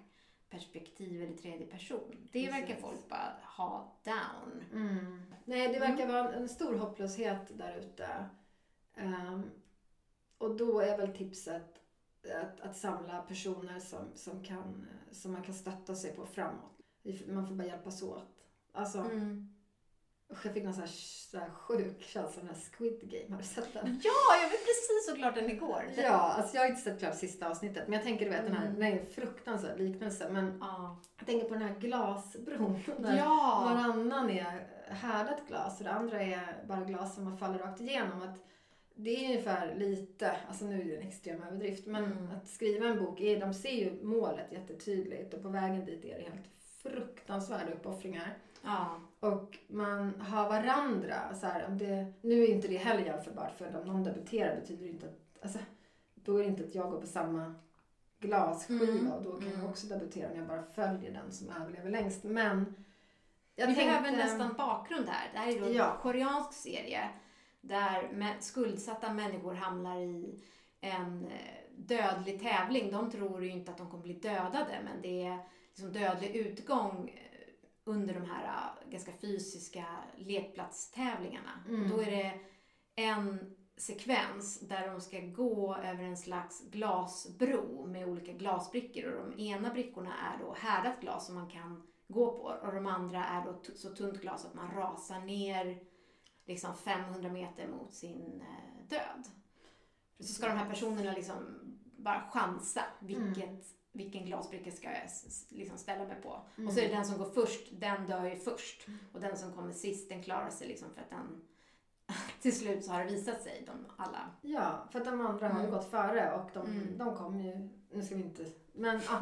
perspektiv eller tredje person. Det verkar Precis. folk bara ha down. Mm. Nej, det verkar vara en stor hopplöshet där ute. Ehm, och då är väl tipset att, att samla personer som, som, kan, som man kan stötta sig på framåt. Man får bara hjälpas åt. Alltså, Mm. Usch, jag fick någon så här, så här sjuk känsla här Squid Game. Har du sett den? Ja, jag vet precis såklart den igår. Ja, alltså jag har inte sett klart sista avsnittet. Men jag tänker du vet den här, Mm. den är en fruktansvärd liknelse. Men Ja. jag tänker på den här glasbron. Där Ja. varannan är härdat glas och det andra är bara glas som man faller rakt igenom. Att det är ungefär lite, alltså nu är det en extrem överdrift, men Mm. att skriva en bok, är, de ser ju målet jättetydligt och på vägen dit är det helt fruktansvärda uppoffringar. Ja. Och man har varandra. Så här, om det, nu är inte det heller jämförbart för om någon debuterar betyder det inte att, alltså, då är det inte att jag går på samma glasskiva Mm. och då kan Mm. jag också debutera om jag bara följer den som överlever längst. Men jag Vi tänkte, behöver nästan bakgrund här. Det här är då Ja. en koreansk serie där skuldsatta människor hamnar i en eh, dödlig tävling. De tror ju inte att de kommer bli dödade men det är liksom dödlig utgång under de här eh, ganska fysiska lekplatstävlingarna. Mm. Då är det en sekvens där de ska gå över en slags glasbro med olika glasbrickor och de ena brickorna är då härdat glas som man kan gå på och de andra är då t- så tunt glas att man rasar ner liksom 500 meter mot sin eh, död. Så ska de här personerna liksom bara chansa vilket, vilken glasbricka ska jag liksom ställa mig på. Och så är det den som går först, den dör ju först. Och den som kommer sist, den klarar sig liksom för att den till slut så har det visat sig, de alla. Ja, för att de andra har ju Mm. gått före och de, Mm. de kommer ju, nu ska vi inte, men ska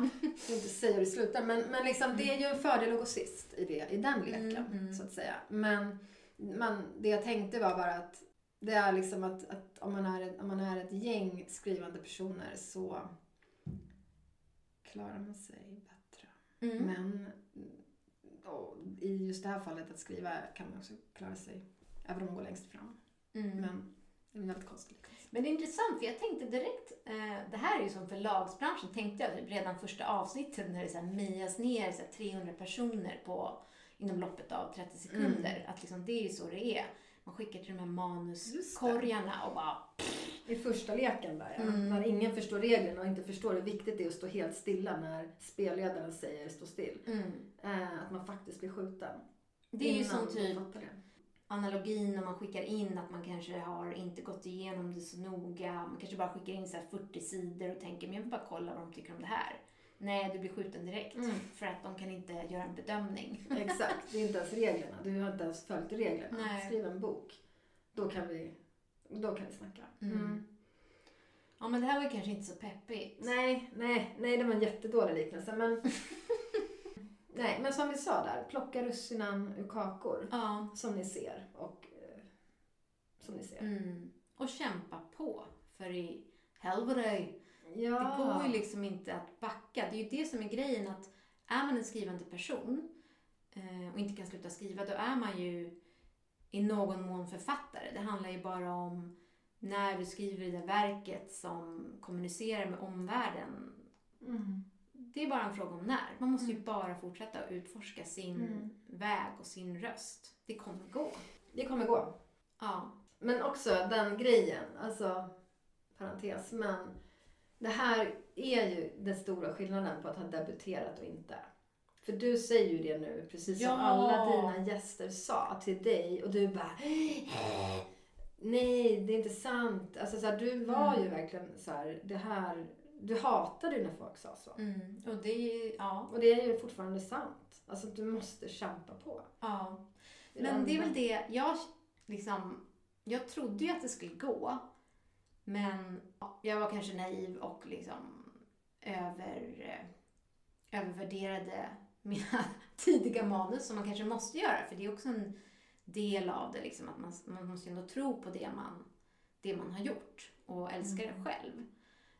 inte säga hur det slutar, men, men liksom, det är ju en fördel att gå sist i, det, i den leken, Mm, mm. så att säga. Men, men det jag tänkte var bara att det är liksom att, att om, man är om man är ett gäng skrivande personer så klarar man sig bättre. Mm. Men i just det här fallet att skriva kan man också klara sig, även om man går längst fram. Mm. Men det är en väldigt konstig. Men det är intressant, för jag tänkte direkt, eh, det här är ju som förlagsbranschen, tänkte jag typ redan första avsnittet när det så här mias ner så här 300 personer på, inom loppet av 30 sekunder. Att liksom, det är ju så det är. Man skickar till de här manuskorgarna och bara... I första leken där ja. Mm. När ingen förstår reglerna och inte förstår hur viktigt det är att stå helt stilla när spelledaren säger stå still. Mm. Eh, att man faktiskt blir skjuten. Det är ju som typ analogin när man skickar in att man kanske har inte gått igenom det så noga. Man kanske bara skickar in så här 40 sidor och tänker men jag vill bara kolla vad de tycker om det här. Nej, du blir skjuten direkt. Mm. För att de kan inte göra en bedömning. Exakt, det är inte ens reglerna. Du har inte ens följt reglerna. Nej. Skriv en bok. Då kan vi, då kan vi snacka. Mm. Ja, men det här var kanske inte så peppigt. Nej, nej, nej, det var en jättedålig liknelse. Men, nej, men som vi sa där, plocka russinen ur kakor. Ja. Som ni ser. Och, eh, som ni ser. Mm. Och kämpa på. För i helvete, Ja. det går ju liksom inte att backa. Det är ju det som är grejen att är man en skrivande person eh, och inte kan sluta skriva, då är man ju i någon mån författare. Det handlar ju bara om när du skriver det där verket som kommunicerar med omvärlden. Mm. Det är bara en fråga om när. Man måste ju bara fortsätta att utforska sin Mm. väg och sin röst. Det kommer gå. Det kommer gå. Ja. Men också den grejen, alltså parentes, men det här är ju den stora skillnaden på att ha debuterat och inte. För du säger ju det nu, precis som Ja. alla dina gäster sa till dig och du bara Nej, det är inte sant. Alltså så här, du var Mm. ju verkligen så här, det här, du hatade ju när folk sa så. Mm. Och det är ja. Och det är ju fortfarande sant. Alltså du måste kämpa på. ja. Men det är väl det, jag liksom, jag trodde ju att det skulle gå. Men jag var kanske naiv och liksom över, eh, övervärderade mina tidiga manus som man kanske måste göra. För det är också en del av det, liksom, att man, man måste ändå tro på det man, det man har gjort och älska det själv.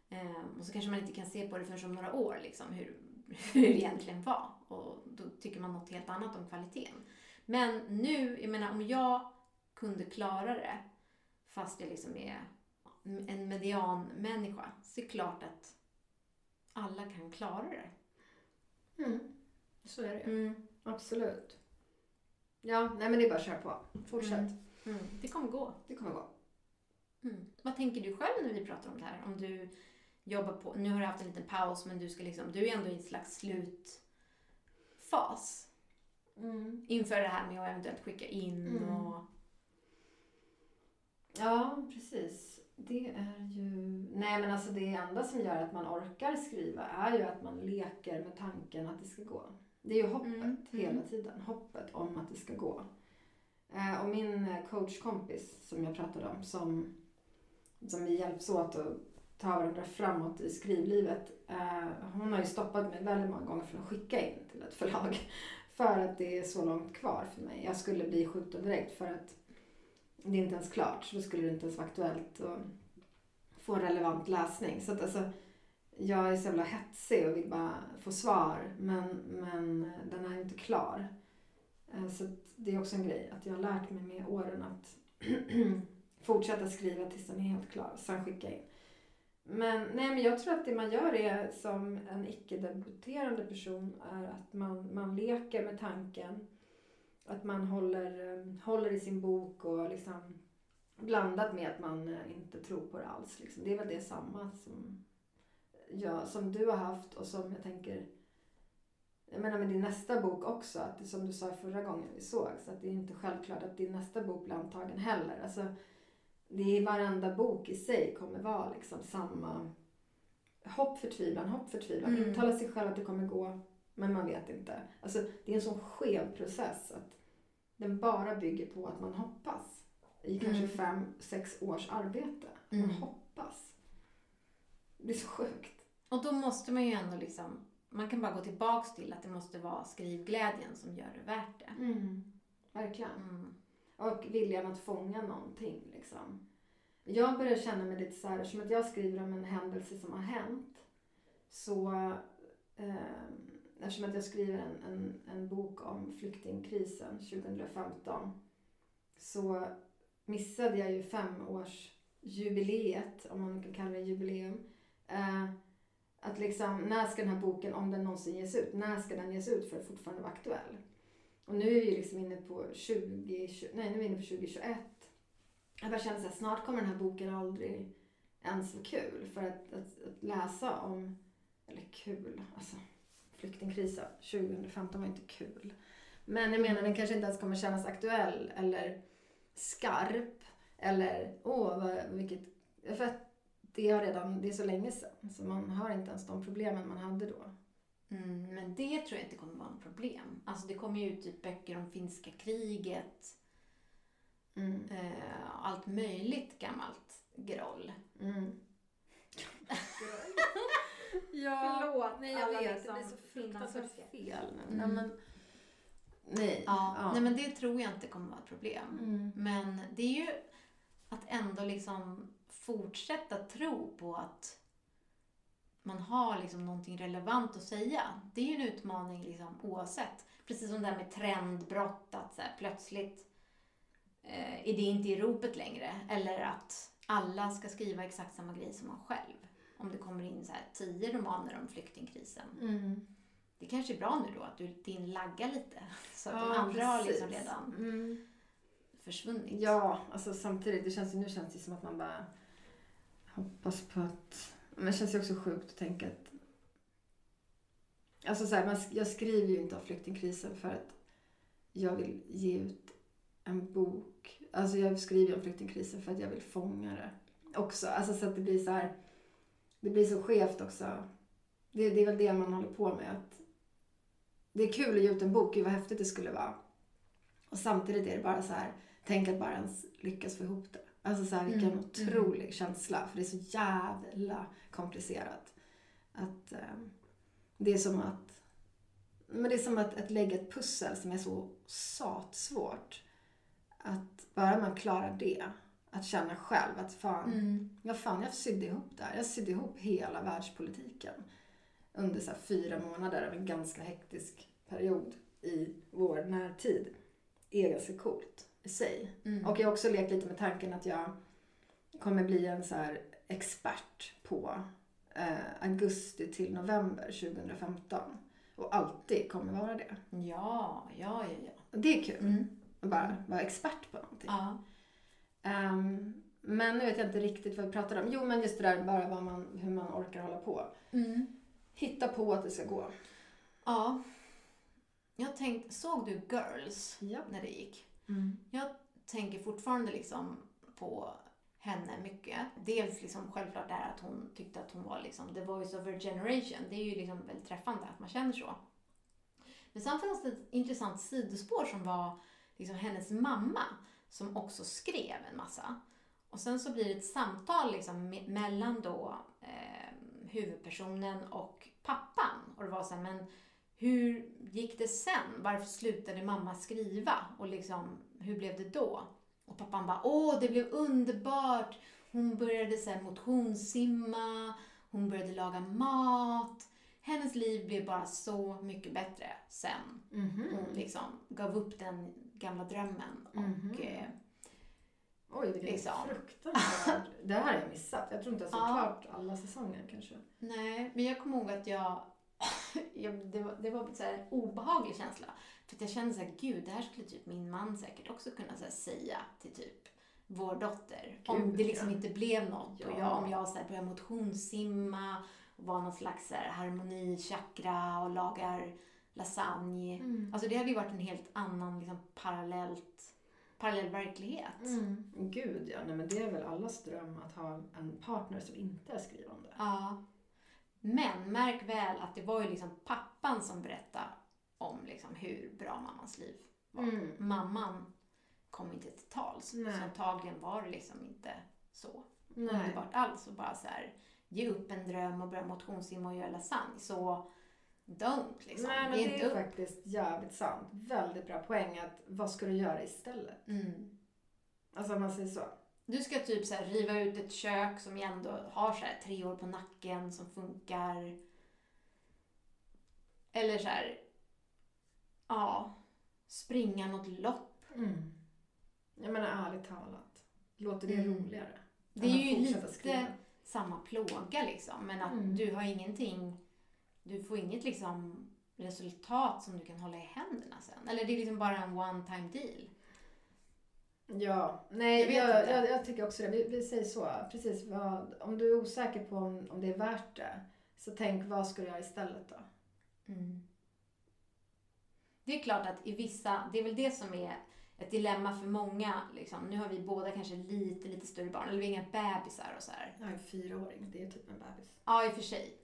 Eh, och så kanske man inte kan se på det förrän om några år, liksom, hur, hur det egentligen var. Och då tycker man något helt annat om kvaliteten. Men nu, jag menar om jag kunde klara det fast jag liksom är en medianmänniska så är det klart att alla kan klara det. Mm. Så är det. Mm. Absolut. Ja, nej men det är bara att köra på. Fortsätt. Mm. Mm. Det kommer gå. Det kommer gå. Mm. Vad tänker du själv när vi pratar om det här? Om du jobbar på, nu har du haft en liten paus men du ska liksom, du är ändå i en slags slutfas. Mm. Inför det här med att eventuellt skicka in Mm. och... Ja, precis. Det är ju... Nej, men alltså det enda som gör att man orkar skriva är ju att man leker med tanken att det ska gå. Det är ju hoppet Mm, hela mm. tiden. Hoppet om att det ska gå. Eh, och min eh, coachkompis som jag pratade om, som, som vi hjälps åt att ta varandra framåt i skrivlivet. Eh, hon har ju stoppat mig väldigt många gånger från att skicka in till ett förlag. För att det är så långt kvar för mig. Jag skulle bli skjuten direkt för att det är inte ens klart. Så då skulle det inte ens vara aktuellt att få relevant läsning. Så att alltså, jag är så jävla hetsig och vill bara få svar. Men, men den är inte klar. Eh, så att det är också en grej att jag har lärt mig med åren att fortsätta skriva tills den är helt klar. Sen skicka in. Men, nej, men jag tror att det man gör är som en icke-debuterande person är att man, man leker med tanken. Att man håller, eh, håller i sin bok och liksom blandat med att man eh, inte tror på det alls. Liksom. Det är väl det samma som, jag, som du har haft och som jag tänker jag menar med din nästa bok också, att det, som du sa förra gången vi såg, så att det är inte självklart att din nästa bok blir antagen heller. Alltså, det är varenda bok i sig kommer vara liksom samma hopp, förtvivlan, hopp, förtvivlan. Mm. Intala sig själv att det kommer gå, men man vet inte. Alltså, det är en sån skev process att den bara bygger på att man hoppas. I kanske Mm. fem, sex års arbete. Man Mm. hoppas. Det är så sjukt. Och då måste man ju ändå liksom... Man kan bara gå tillbaks till att det måste vara skrivglädjen som gör det värt det. Verkligen. Mm. Och viljan att fånga någonting liksom. Jag börjar känna mig lite så här, som att jag skriver om en händelse som har hänt. Så, eh, eftersom att jag skriver en, en, en bok om flyktingkrisen 2015 så missade jag ju femårsjubileet, om man kan kalla det jubileum. Eh, att liksom, när ska den här boken, om den någonsin ges ut, när ska den ges ut för att fortfarande vara aktuell? Och nu är vi ju liksom inne på 20, 20 nej nu är vi inne på 2021. Jag bara känner så här, snart kommer den här boken aldrig ens vara kul. För att, att, att läsa om, eller kul, alltså flyktingkrisen 2015 var inte kul. Men jag menar den kanske inte ens kommer kännas aktuell eller skarp. Eller åh, vad, vilket, för att det, har redan, det är så länge sedan. Så man har inte ens de problemen man hade då. Mm, men det tror jag inte kommer vara något problem. Alltså det kommer ju ut typ böcker om finska kriget. Mm. Eh, allt möjligt gammalt groll. Mm. ja, Förlåt, nej jag alla vet. liksom det blir så fruktansvärt fel. Mm. Nej, men, nej. Ja, Nej men det tror jag inte kommer vara ett problem. Mm. Men det är ju att ändå liksom fortsätta tro på att man har liksom någonting relevant att säga. Det är ju en utmaning liksom oavsett. Precis som det här med trendbrott, att så här, plötsligt eh, är det inte i ropet längre. Eller att alla ska skriva exakt samma grej som man själv. Om det kommer in så här tio romaner om flyktingkrisen. Mm. Det kanske är bra nu då att du, din laggar lite. Så att de Ja, andra har precis. liksom redan Mm. försvunnit. Ja, alltså samtidigt, det känns nu känns det som att man bara hoppas på att... Men det känns ju också sjukt att tänka att... Alltså så här, man, jag skriver ju inte om flyktingkrisen för att jag vill ge ut en bok. Alltså jag skriver om flyktingkrisen för att jag vill fånga det också. Alltså så att det blir så här... Det blir så skevt också. Det, det är väl det man håller på med. Att det är kul att ge ut en bok, gud vad häftigt det skulle vara. Och samtidigt är det bara så här, tänk att bara ens lyckas få ihop det. Alltså så här, vilken Mm, otrolig känsla. För det är så jävla komplicerat. Att eh, det är som att men det är som att, att lägga ett pussel som är så satsvårt. Att bara man klarar det, att känna själv att fan, Mm. Ja, fan, jag sydde ihop det här. Jag sydde ihop hela världspolitiken under så fyra månader av en ganska hektisk period i vår närtid. är ganska coolt i sig. Mm. Och jag har också lekt lite med tanken att jag kommer bli en så expert på eh, augusti till november 2015. Och alltid kommer vara det. Ja, ja, ja, ja. Det är kul. Mm. Att bara vara expert på någonting. ja. Ehm, men nu vet jag inte riktigt vad vi pratar om. Jo, men just det där bara vad man, hur man orkar hålla på. Mm. Hitta på att det ska gå. Ja. Jag tänkte, såg du Girls Ja. när det gick? Mm. Jag tänker fortfarande liksom på henne mycket. Dels liksom självklart det här att hon tyckte att hon var liksom the voice of her generation. Det är ju liksom väldigt träffande att man känner så. Men sen fanns det ett intressant sidospår som var liksom hennes mamma som också skrev en massa. Och sen så blir det ett samtal liksom me- mellan då eh, huvudpersonen och pappan. Och det var så här, men hur gick det sen? Varför slutade mamma skriva? Och liksom, hur blev det då? Och pappan bara, åh det blev underbart. Hon började så här motionssimma, hon började laga mat. Hennes liv blev bara så mycket bättre sen. Mhm. Hon liksom gav upp den gamla drömmen. Och, eh, Oj, vilken Liksom. fruktansvärd... det här har jag missat. Jag tror inte jag såg Ja. klart alla säsonger kanske. nej, men jag kommer ihåg att jag... jag det var, det var så här en obehaglig känsla. För att jag kände så här, gud, det här skulle typ min man säkert också kunna här, säga till typ vår dotter. om Gud, det liksom ja. inte blev något. Och Ja. jag, om jag så här, börjar motionssimma och var någon slags så här, harmonichakra och lagar lasagne. Mm. Alltså det hade ju varit en helt annan liksom, parallellt, parallell verklighet. Mm. Gud ja, nej men det är väl allas dröm att ha en partner som inte är skrivande. Ja. Men märk väl att det var ju liksom pappan som berättade om liksom hur bra mammans liv var. Mm. Mamman kom inte till tals. Nej. Så antagligen var det liksom inte så Nej. underbart alls. Och bara så här, ge upp en dröm och börja motionssimma och göra lasagne. Så don't liksom. Nej men det är upp. faktiskt jävligt sant. Väldigt bra poäng att vad ska du göra istället? Mm. Alltså om man säger så. Du ska typ så här riva ut ett kök som ändå har så här tre år på nacken som funkar. Eller så här, ja, springa något lopp. Mm. Jag menar ärligt talat. Låter det Mm. roligare? Det är ju lite skriva? samma plåga liksom. Men att Mm. du har ingenting, du får inget liksom resultat som du kan hålla i händerna sen. Eller det är liksom bara en one time deal. Ja, nej jag, jag, jag, tycker också det. Vi, vi säger så. Precis, vad, om du är osäker på om, om det är värt det. Så tänk vad ska du göra istället då? Mm. Det är klart att i vissa, det är väl det som är ett dilemma för många. Liksom. Nu har vi båda kanske lite, lite större barn, eller vi är inga bebisar och så här. Jag är en fyraåring, det är typ en bebis. Ja, i och för sig.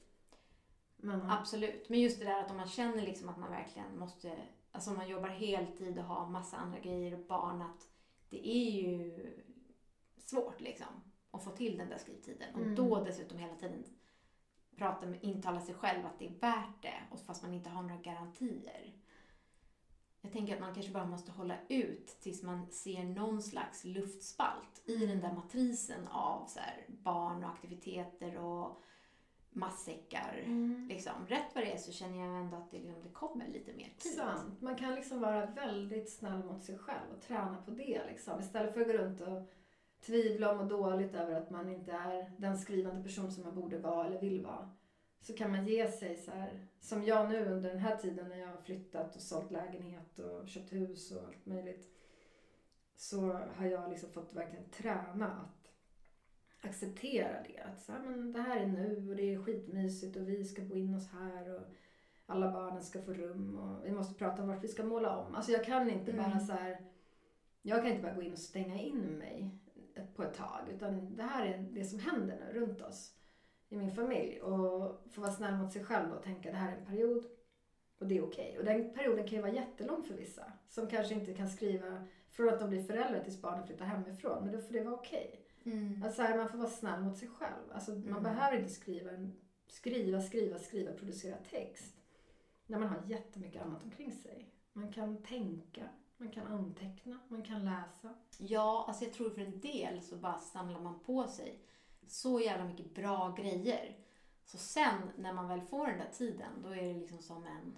Men, Absolut. Men just det där att om man känner liksom att man verkligen måste, alltså om man jobbar heltid och har massa andra grejer och barn, att det är ju svårt liksom att få till den där skrivtiden. Och Mm. då dessutom hela tiden prata med, intala sig själv att det är värt det, och fast man inte har några garantier. Jag tänker att man kanske bara måste hålla ut tills man ser någon slags luftspalt i den där matrisen av så här, barn och aktiviteter och matsäckar. Mm. Liksom. Rätt vad det är så känner jag ändå att det, liksom, det kommer lite mer tid. Sant. Man kan liksom vara väldigt snäll mot sig själv och träna på det. Liksom. Istället för att gå runt och tvivla och må dåligt över att man inte är den skrivande person som man borde vara eller vill vara. Så kan man ge sig så här, som jag nu under den här tiden när jag har flyttat och sålt lägenhet och köpt hus och allt möjligt. Så har jag liksom fått verkligen träna att acceptera det. Att så här, men det här är nu och det är skitmysigt och vi ska bo in oss här och alla barnen ska få rum och vi måste prata om vart vi ska måla om. Alltså jag kan inte Mm. bara så här, jag kan inte bara gå in och stänga in mig på ett tag. Utan det här är det som händer nu runt oss i min familj. Och få vara snäll mot sig själv och tänka det här är en period och det är okej. Och den perioden kan ju vara jättelång för vissa. Som kanske inte kan skriva från att de blir föräldrar tills barnen flyttar hemifrån. Men då får det vara okej. Mm. Alltså här, man får vara snäll mot sig själv. Alltså, Man Mm. behöver inte skriva, skriva, skriva, skriva, producera text. När man har jättemycket annat omkring sig. Man kan tänka, man kan anteckna, man kan läsa. Ja, alltså jag tror för en del så bara samlar man på sig så jävla mycket bra grejer. Så sen när man väl får den där tiden, då är det liksom som en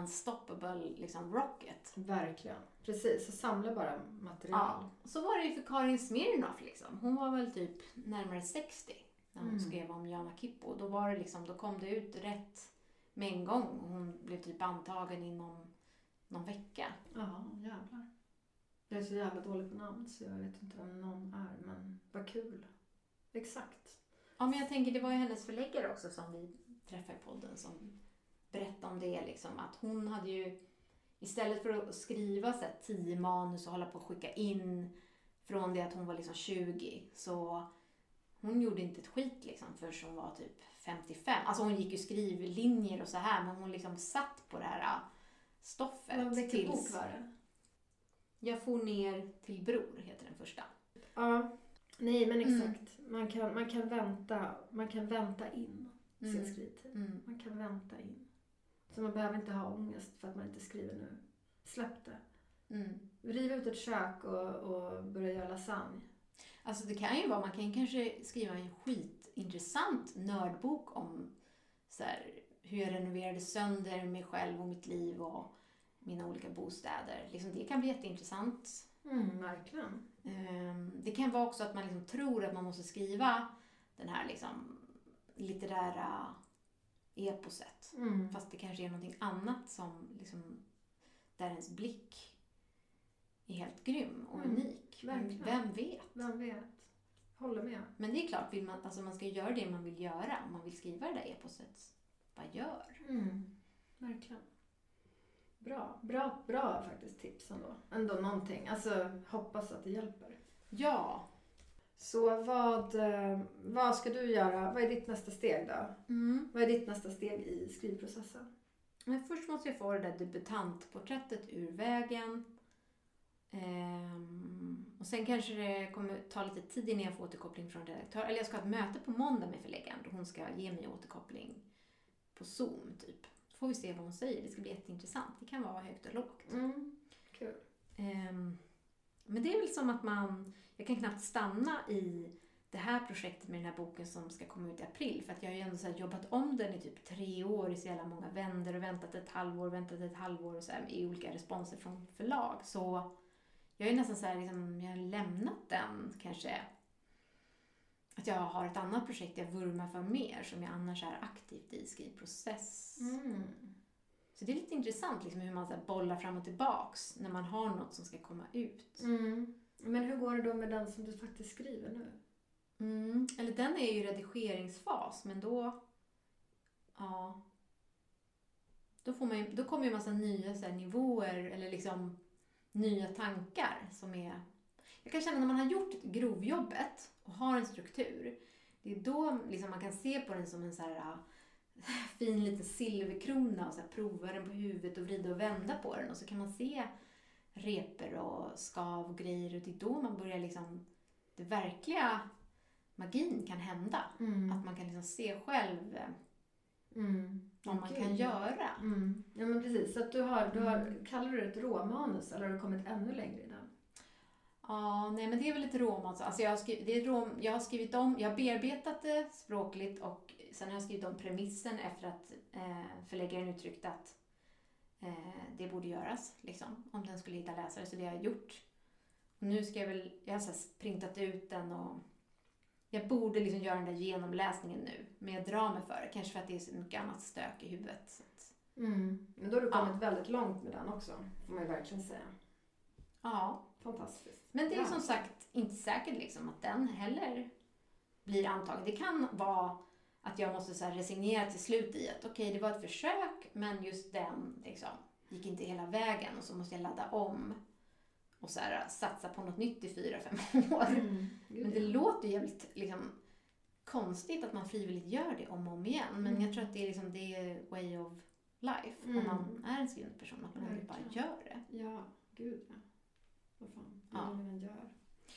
unstoppable liksom rocket. Verkligen. Precis, så samla bara material. Ja, så var det ju för Karin Smirnoff liksom. Hon var väl typ närmare 60 när hon Mm. skrev om Jana Kippo. Då var det liksom, då kom det ut rätt med en gång hon blev typ antagen inom någon vecka. Ja, jävlar. Jag är så jävla dålig på namn så jag vet inte vem någon är, men vad kul. Exakt. Ja, men jag tänker det var ju hennes förläggare också som vi träffade i podden som berätta om det liksom, att hon hade ju istället för att skriva så här, tio manus och hålla på att skicka in från det att hon var liksom 20 så hon gjorde inte ett skit liksom förrän hon var typ 55. Alltså hon gick ju skrivlinjer och så här men hon liksom satt på det här äh, stoffet. Vilken bok tills var det? Jag for ner till Bror heter den första. Ja. Nej men Mm. exakt. Man, kan, man, kan vänta, man kan vänta in sin Mm. skrivtid. Mm. Man kan vänta in. Så man behöver inte ha ångest för att man inte skriver nu. Släpp det. Mm. Riv ut ett kök och, och börja göra lasagne. Alltså det kan ju vara, man kan kanske skriva en skitintressant nördbok om så här, hur jag renoverade sönder mig själv och mitt liv och mina olika bostäder. Liksom, det kan bli jätteintressant. Mm, verkligen. Ehm, Det kan vara också att man liksom tror att man måste skriva den här liksom litterära eposet. Mm. Fast det kanske är någonting annat som liksom, där ens blick är helt grym och Mm, unik. Verkligen. Vem vet? Vem vet? Håller med. Men det är klart, vill man, alltså man ska göra det man vill göra. Om man vill skriva det där eposet, bara gör. Mm. Verkligen. Bra. Bra, bra faktiskt tips ändå. Ändå någonting. Alltså hoppas att det hjälper. Ja. Så vad, eh, vad ska du göra? Vad är ditt nästa steg då? Mm. Vad är ditt nästa steg i skrivprocessen? Men först måste jag få det där debutantporträttet ur vägen. Ehm, och sen kanske det kommer ta lite tid innan jag får återkoppling från redaktör. Eller jag ska ha ett möte på måndag med förläggaren då hon ska ge mig återkoppling på Zoom typ. Så får vi se vad hon säger. Det ska bli jätteintressant. Det kan vara högt och lågt. Mm. Kul. Ehm, men det är väl som att man, jag kan knappt stanna i det här projektet med den här boken som ska komma ut i april. För att jag har ju ändå så här jobbat om den i typ tre år i så jävla många vändor och väntat ett halvår, väntat ett halvår och så här, i olika responser från förlag. Så jag är nästan så här, liksom, jag har lämnat den kanske. Att jag har ett annat projekt jag vurmar för mer som jag annars är aktivt i skrivprocess. Mm. Så det är lite intressant liksom, hur man så här, bollar fram och tillbaks när man har något som ska komma ut. Mm. Men hur går det då med den som du faktiskt skriver nu? Mm. Eller den är ju redigeringsfas, men då... Ja. Då, får man ju, då kommer ju en massa nya så här, nivåer eller liksom nya tankar som är... Jag kan känna när man har gjort grovjobbet och har en struktur, det är då liksom man kan se på den som en så här fin liten silverkrona och så prova den på huvudet och vrida och vända på den och så kan man se reper och skav och grejer och det är då man börjar liksom det verkliga magin kan hända. Mm. Att man kan liksom se själv eh, Mm. vad man Gud. kan göra. Mm. Ja men precis. Så att du har, du har, kallar du det ett råmanus eller har du kommit ännu längre i den? Ja, nej men det är väl ett råmanus. Alltså jag, har skrivit, det är rom, jag har skrivit om, jag har bearbetat det språkligt och sen har jag skrivit om premissen efter att eh, förläggaren uttryckte att eh, det borde göras, liksom, om den skulle hitta läsare. Så det har jag gjort. Och nu ska jag väl, jag har så printat ut den och jag borde liksom göra den där genomläsningen nu. Men jag drar mig för det, kanske för att det är så mycket annat stök i huvudet. Så att, Mm. Men då har du kommit väldigt långt med den också, får man ju verkligen säga. ja, Fantastiskt. Men det är Ja. som sagt inte säkert liksom att den heller blir antagen. Det kan vara att jag måste så resignera till slut i att okej, det var ett försök, men just den liksom, gick inte hela vägen och så måste jag ladda om och så här, satsa på något nytt i fyra, fem år. Mm. Men det låter ju jävligt liksom, konstigt att man frivilligt gör det om och om igen. Men Mm. jag tror att det är, liksom, det way of life. Mm. Om man är en skrivande person, att man ändå bara gör det. Ja, gud ja. Vad fan, Ja. vad man gör.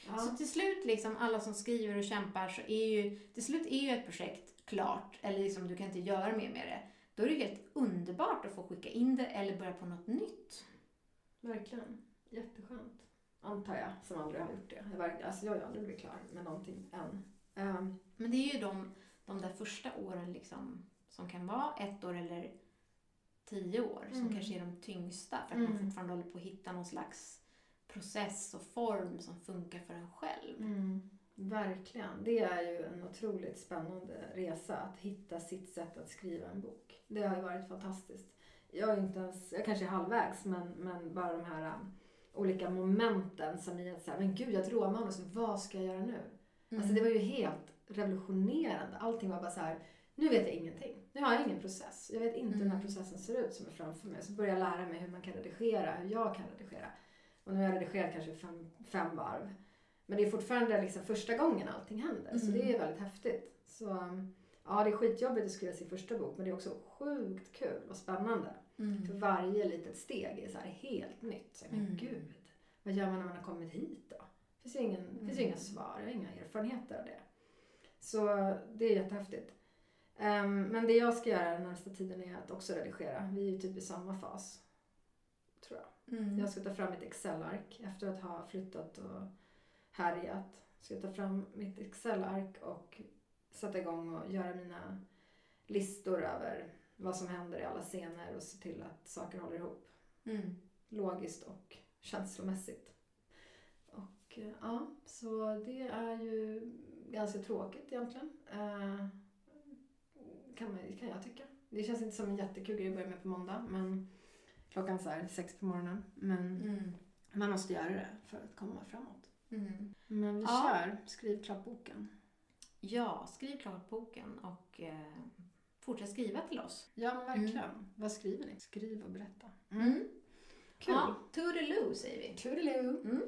Ja. Så till slut, liksom, alla som skriver och kämpar, så är ju, till slut är ju ett projekt klart. Eller liksom, du kan inte göra mer med det. Då är det helt underbart att få skicka in det eller börja på något nytt. Verkligen. Jätteskönt. Antar jag, som aldrig har gjort det. Alltså, jag har aldrig blivit klar med någonting än. Ehm, Men det är ju de, de där första åren liksom, som kan vara ett år eller tio år som Mm. kanske är de tyngsta. För att Mm. man fortfarande håller på att hitta någon slags process och form som funkar för en själv. Mm, verkligen. Det är ju en otroligt spännande resa att hitta sitt sätt att skriva en bok. Det har ju varit fantastiskt. Jag är inte ens, jag kanske är halvvägs, men, men bara de här um, olika momenten som i att säga, men gud jag har ett råmanus, vad ska jag göra nu? Mm. Alltså det var ju helt revolutionerande. Allting var bara så här, Nu vet jag ingenting. Nu har jag ingen process. Jag vet inte hur den här Mm. processen ser ut som är framför mig. Så börjar jag lära mig hur man kan redigera, hur jag kan redigera. Och nu har jag redigerat kanske fem, fem varv. Men det är fortfarande liksom första gången allting händer. Så Mm. det är väldigt häftigt. Så um, ja, det är skitjobbigt att skriva sin första bok. Men det är också sjukt kul och spännande. Mm. För varje litet steg är så helt nytt. Så, men Mm. gud, vad gör man när man har kommit hit då? Det finns ju, ingen, det finns ju inga svar, jag har inga erfarenheter av det. Så det är jättehäftigt. Ehm, men det jag ska göra den närmsta tiden är att också redigera. Vi är ju typ i samma fas. Tror jag. Mm. Jag ska ta fram mitt Excel-ark efter att ha flyttat och härjat. Ska jag ta fram mitt Excel-ark och sätta igång och göra mina listor över vad som händer i alla scener och se till att saker håller ihop. Mm. Logiskt och känslomässigt. Och eh, ja, så det är ju ganska tråkigt egentligen. Eh, kan, man, kan jag tycka. Det känns inte som en jättekul grej att börja med på måndag. Men klockan så här sex på morgonen. Men Mm. man måste göra det för att komma framåt. Mm. Men vi Ja. kör. Skriv klart boken. Ja, skriv klart boken och eh, fortsätt skriva till oss. Ja men verkligen. Vad skriver ni? Skriv och berätta. Mm. Kul. Ja, toodaloo säger vi. Toodaloo. Mm.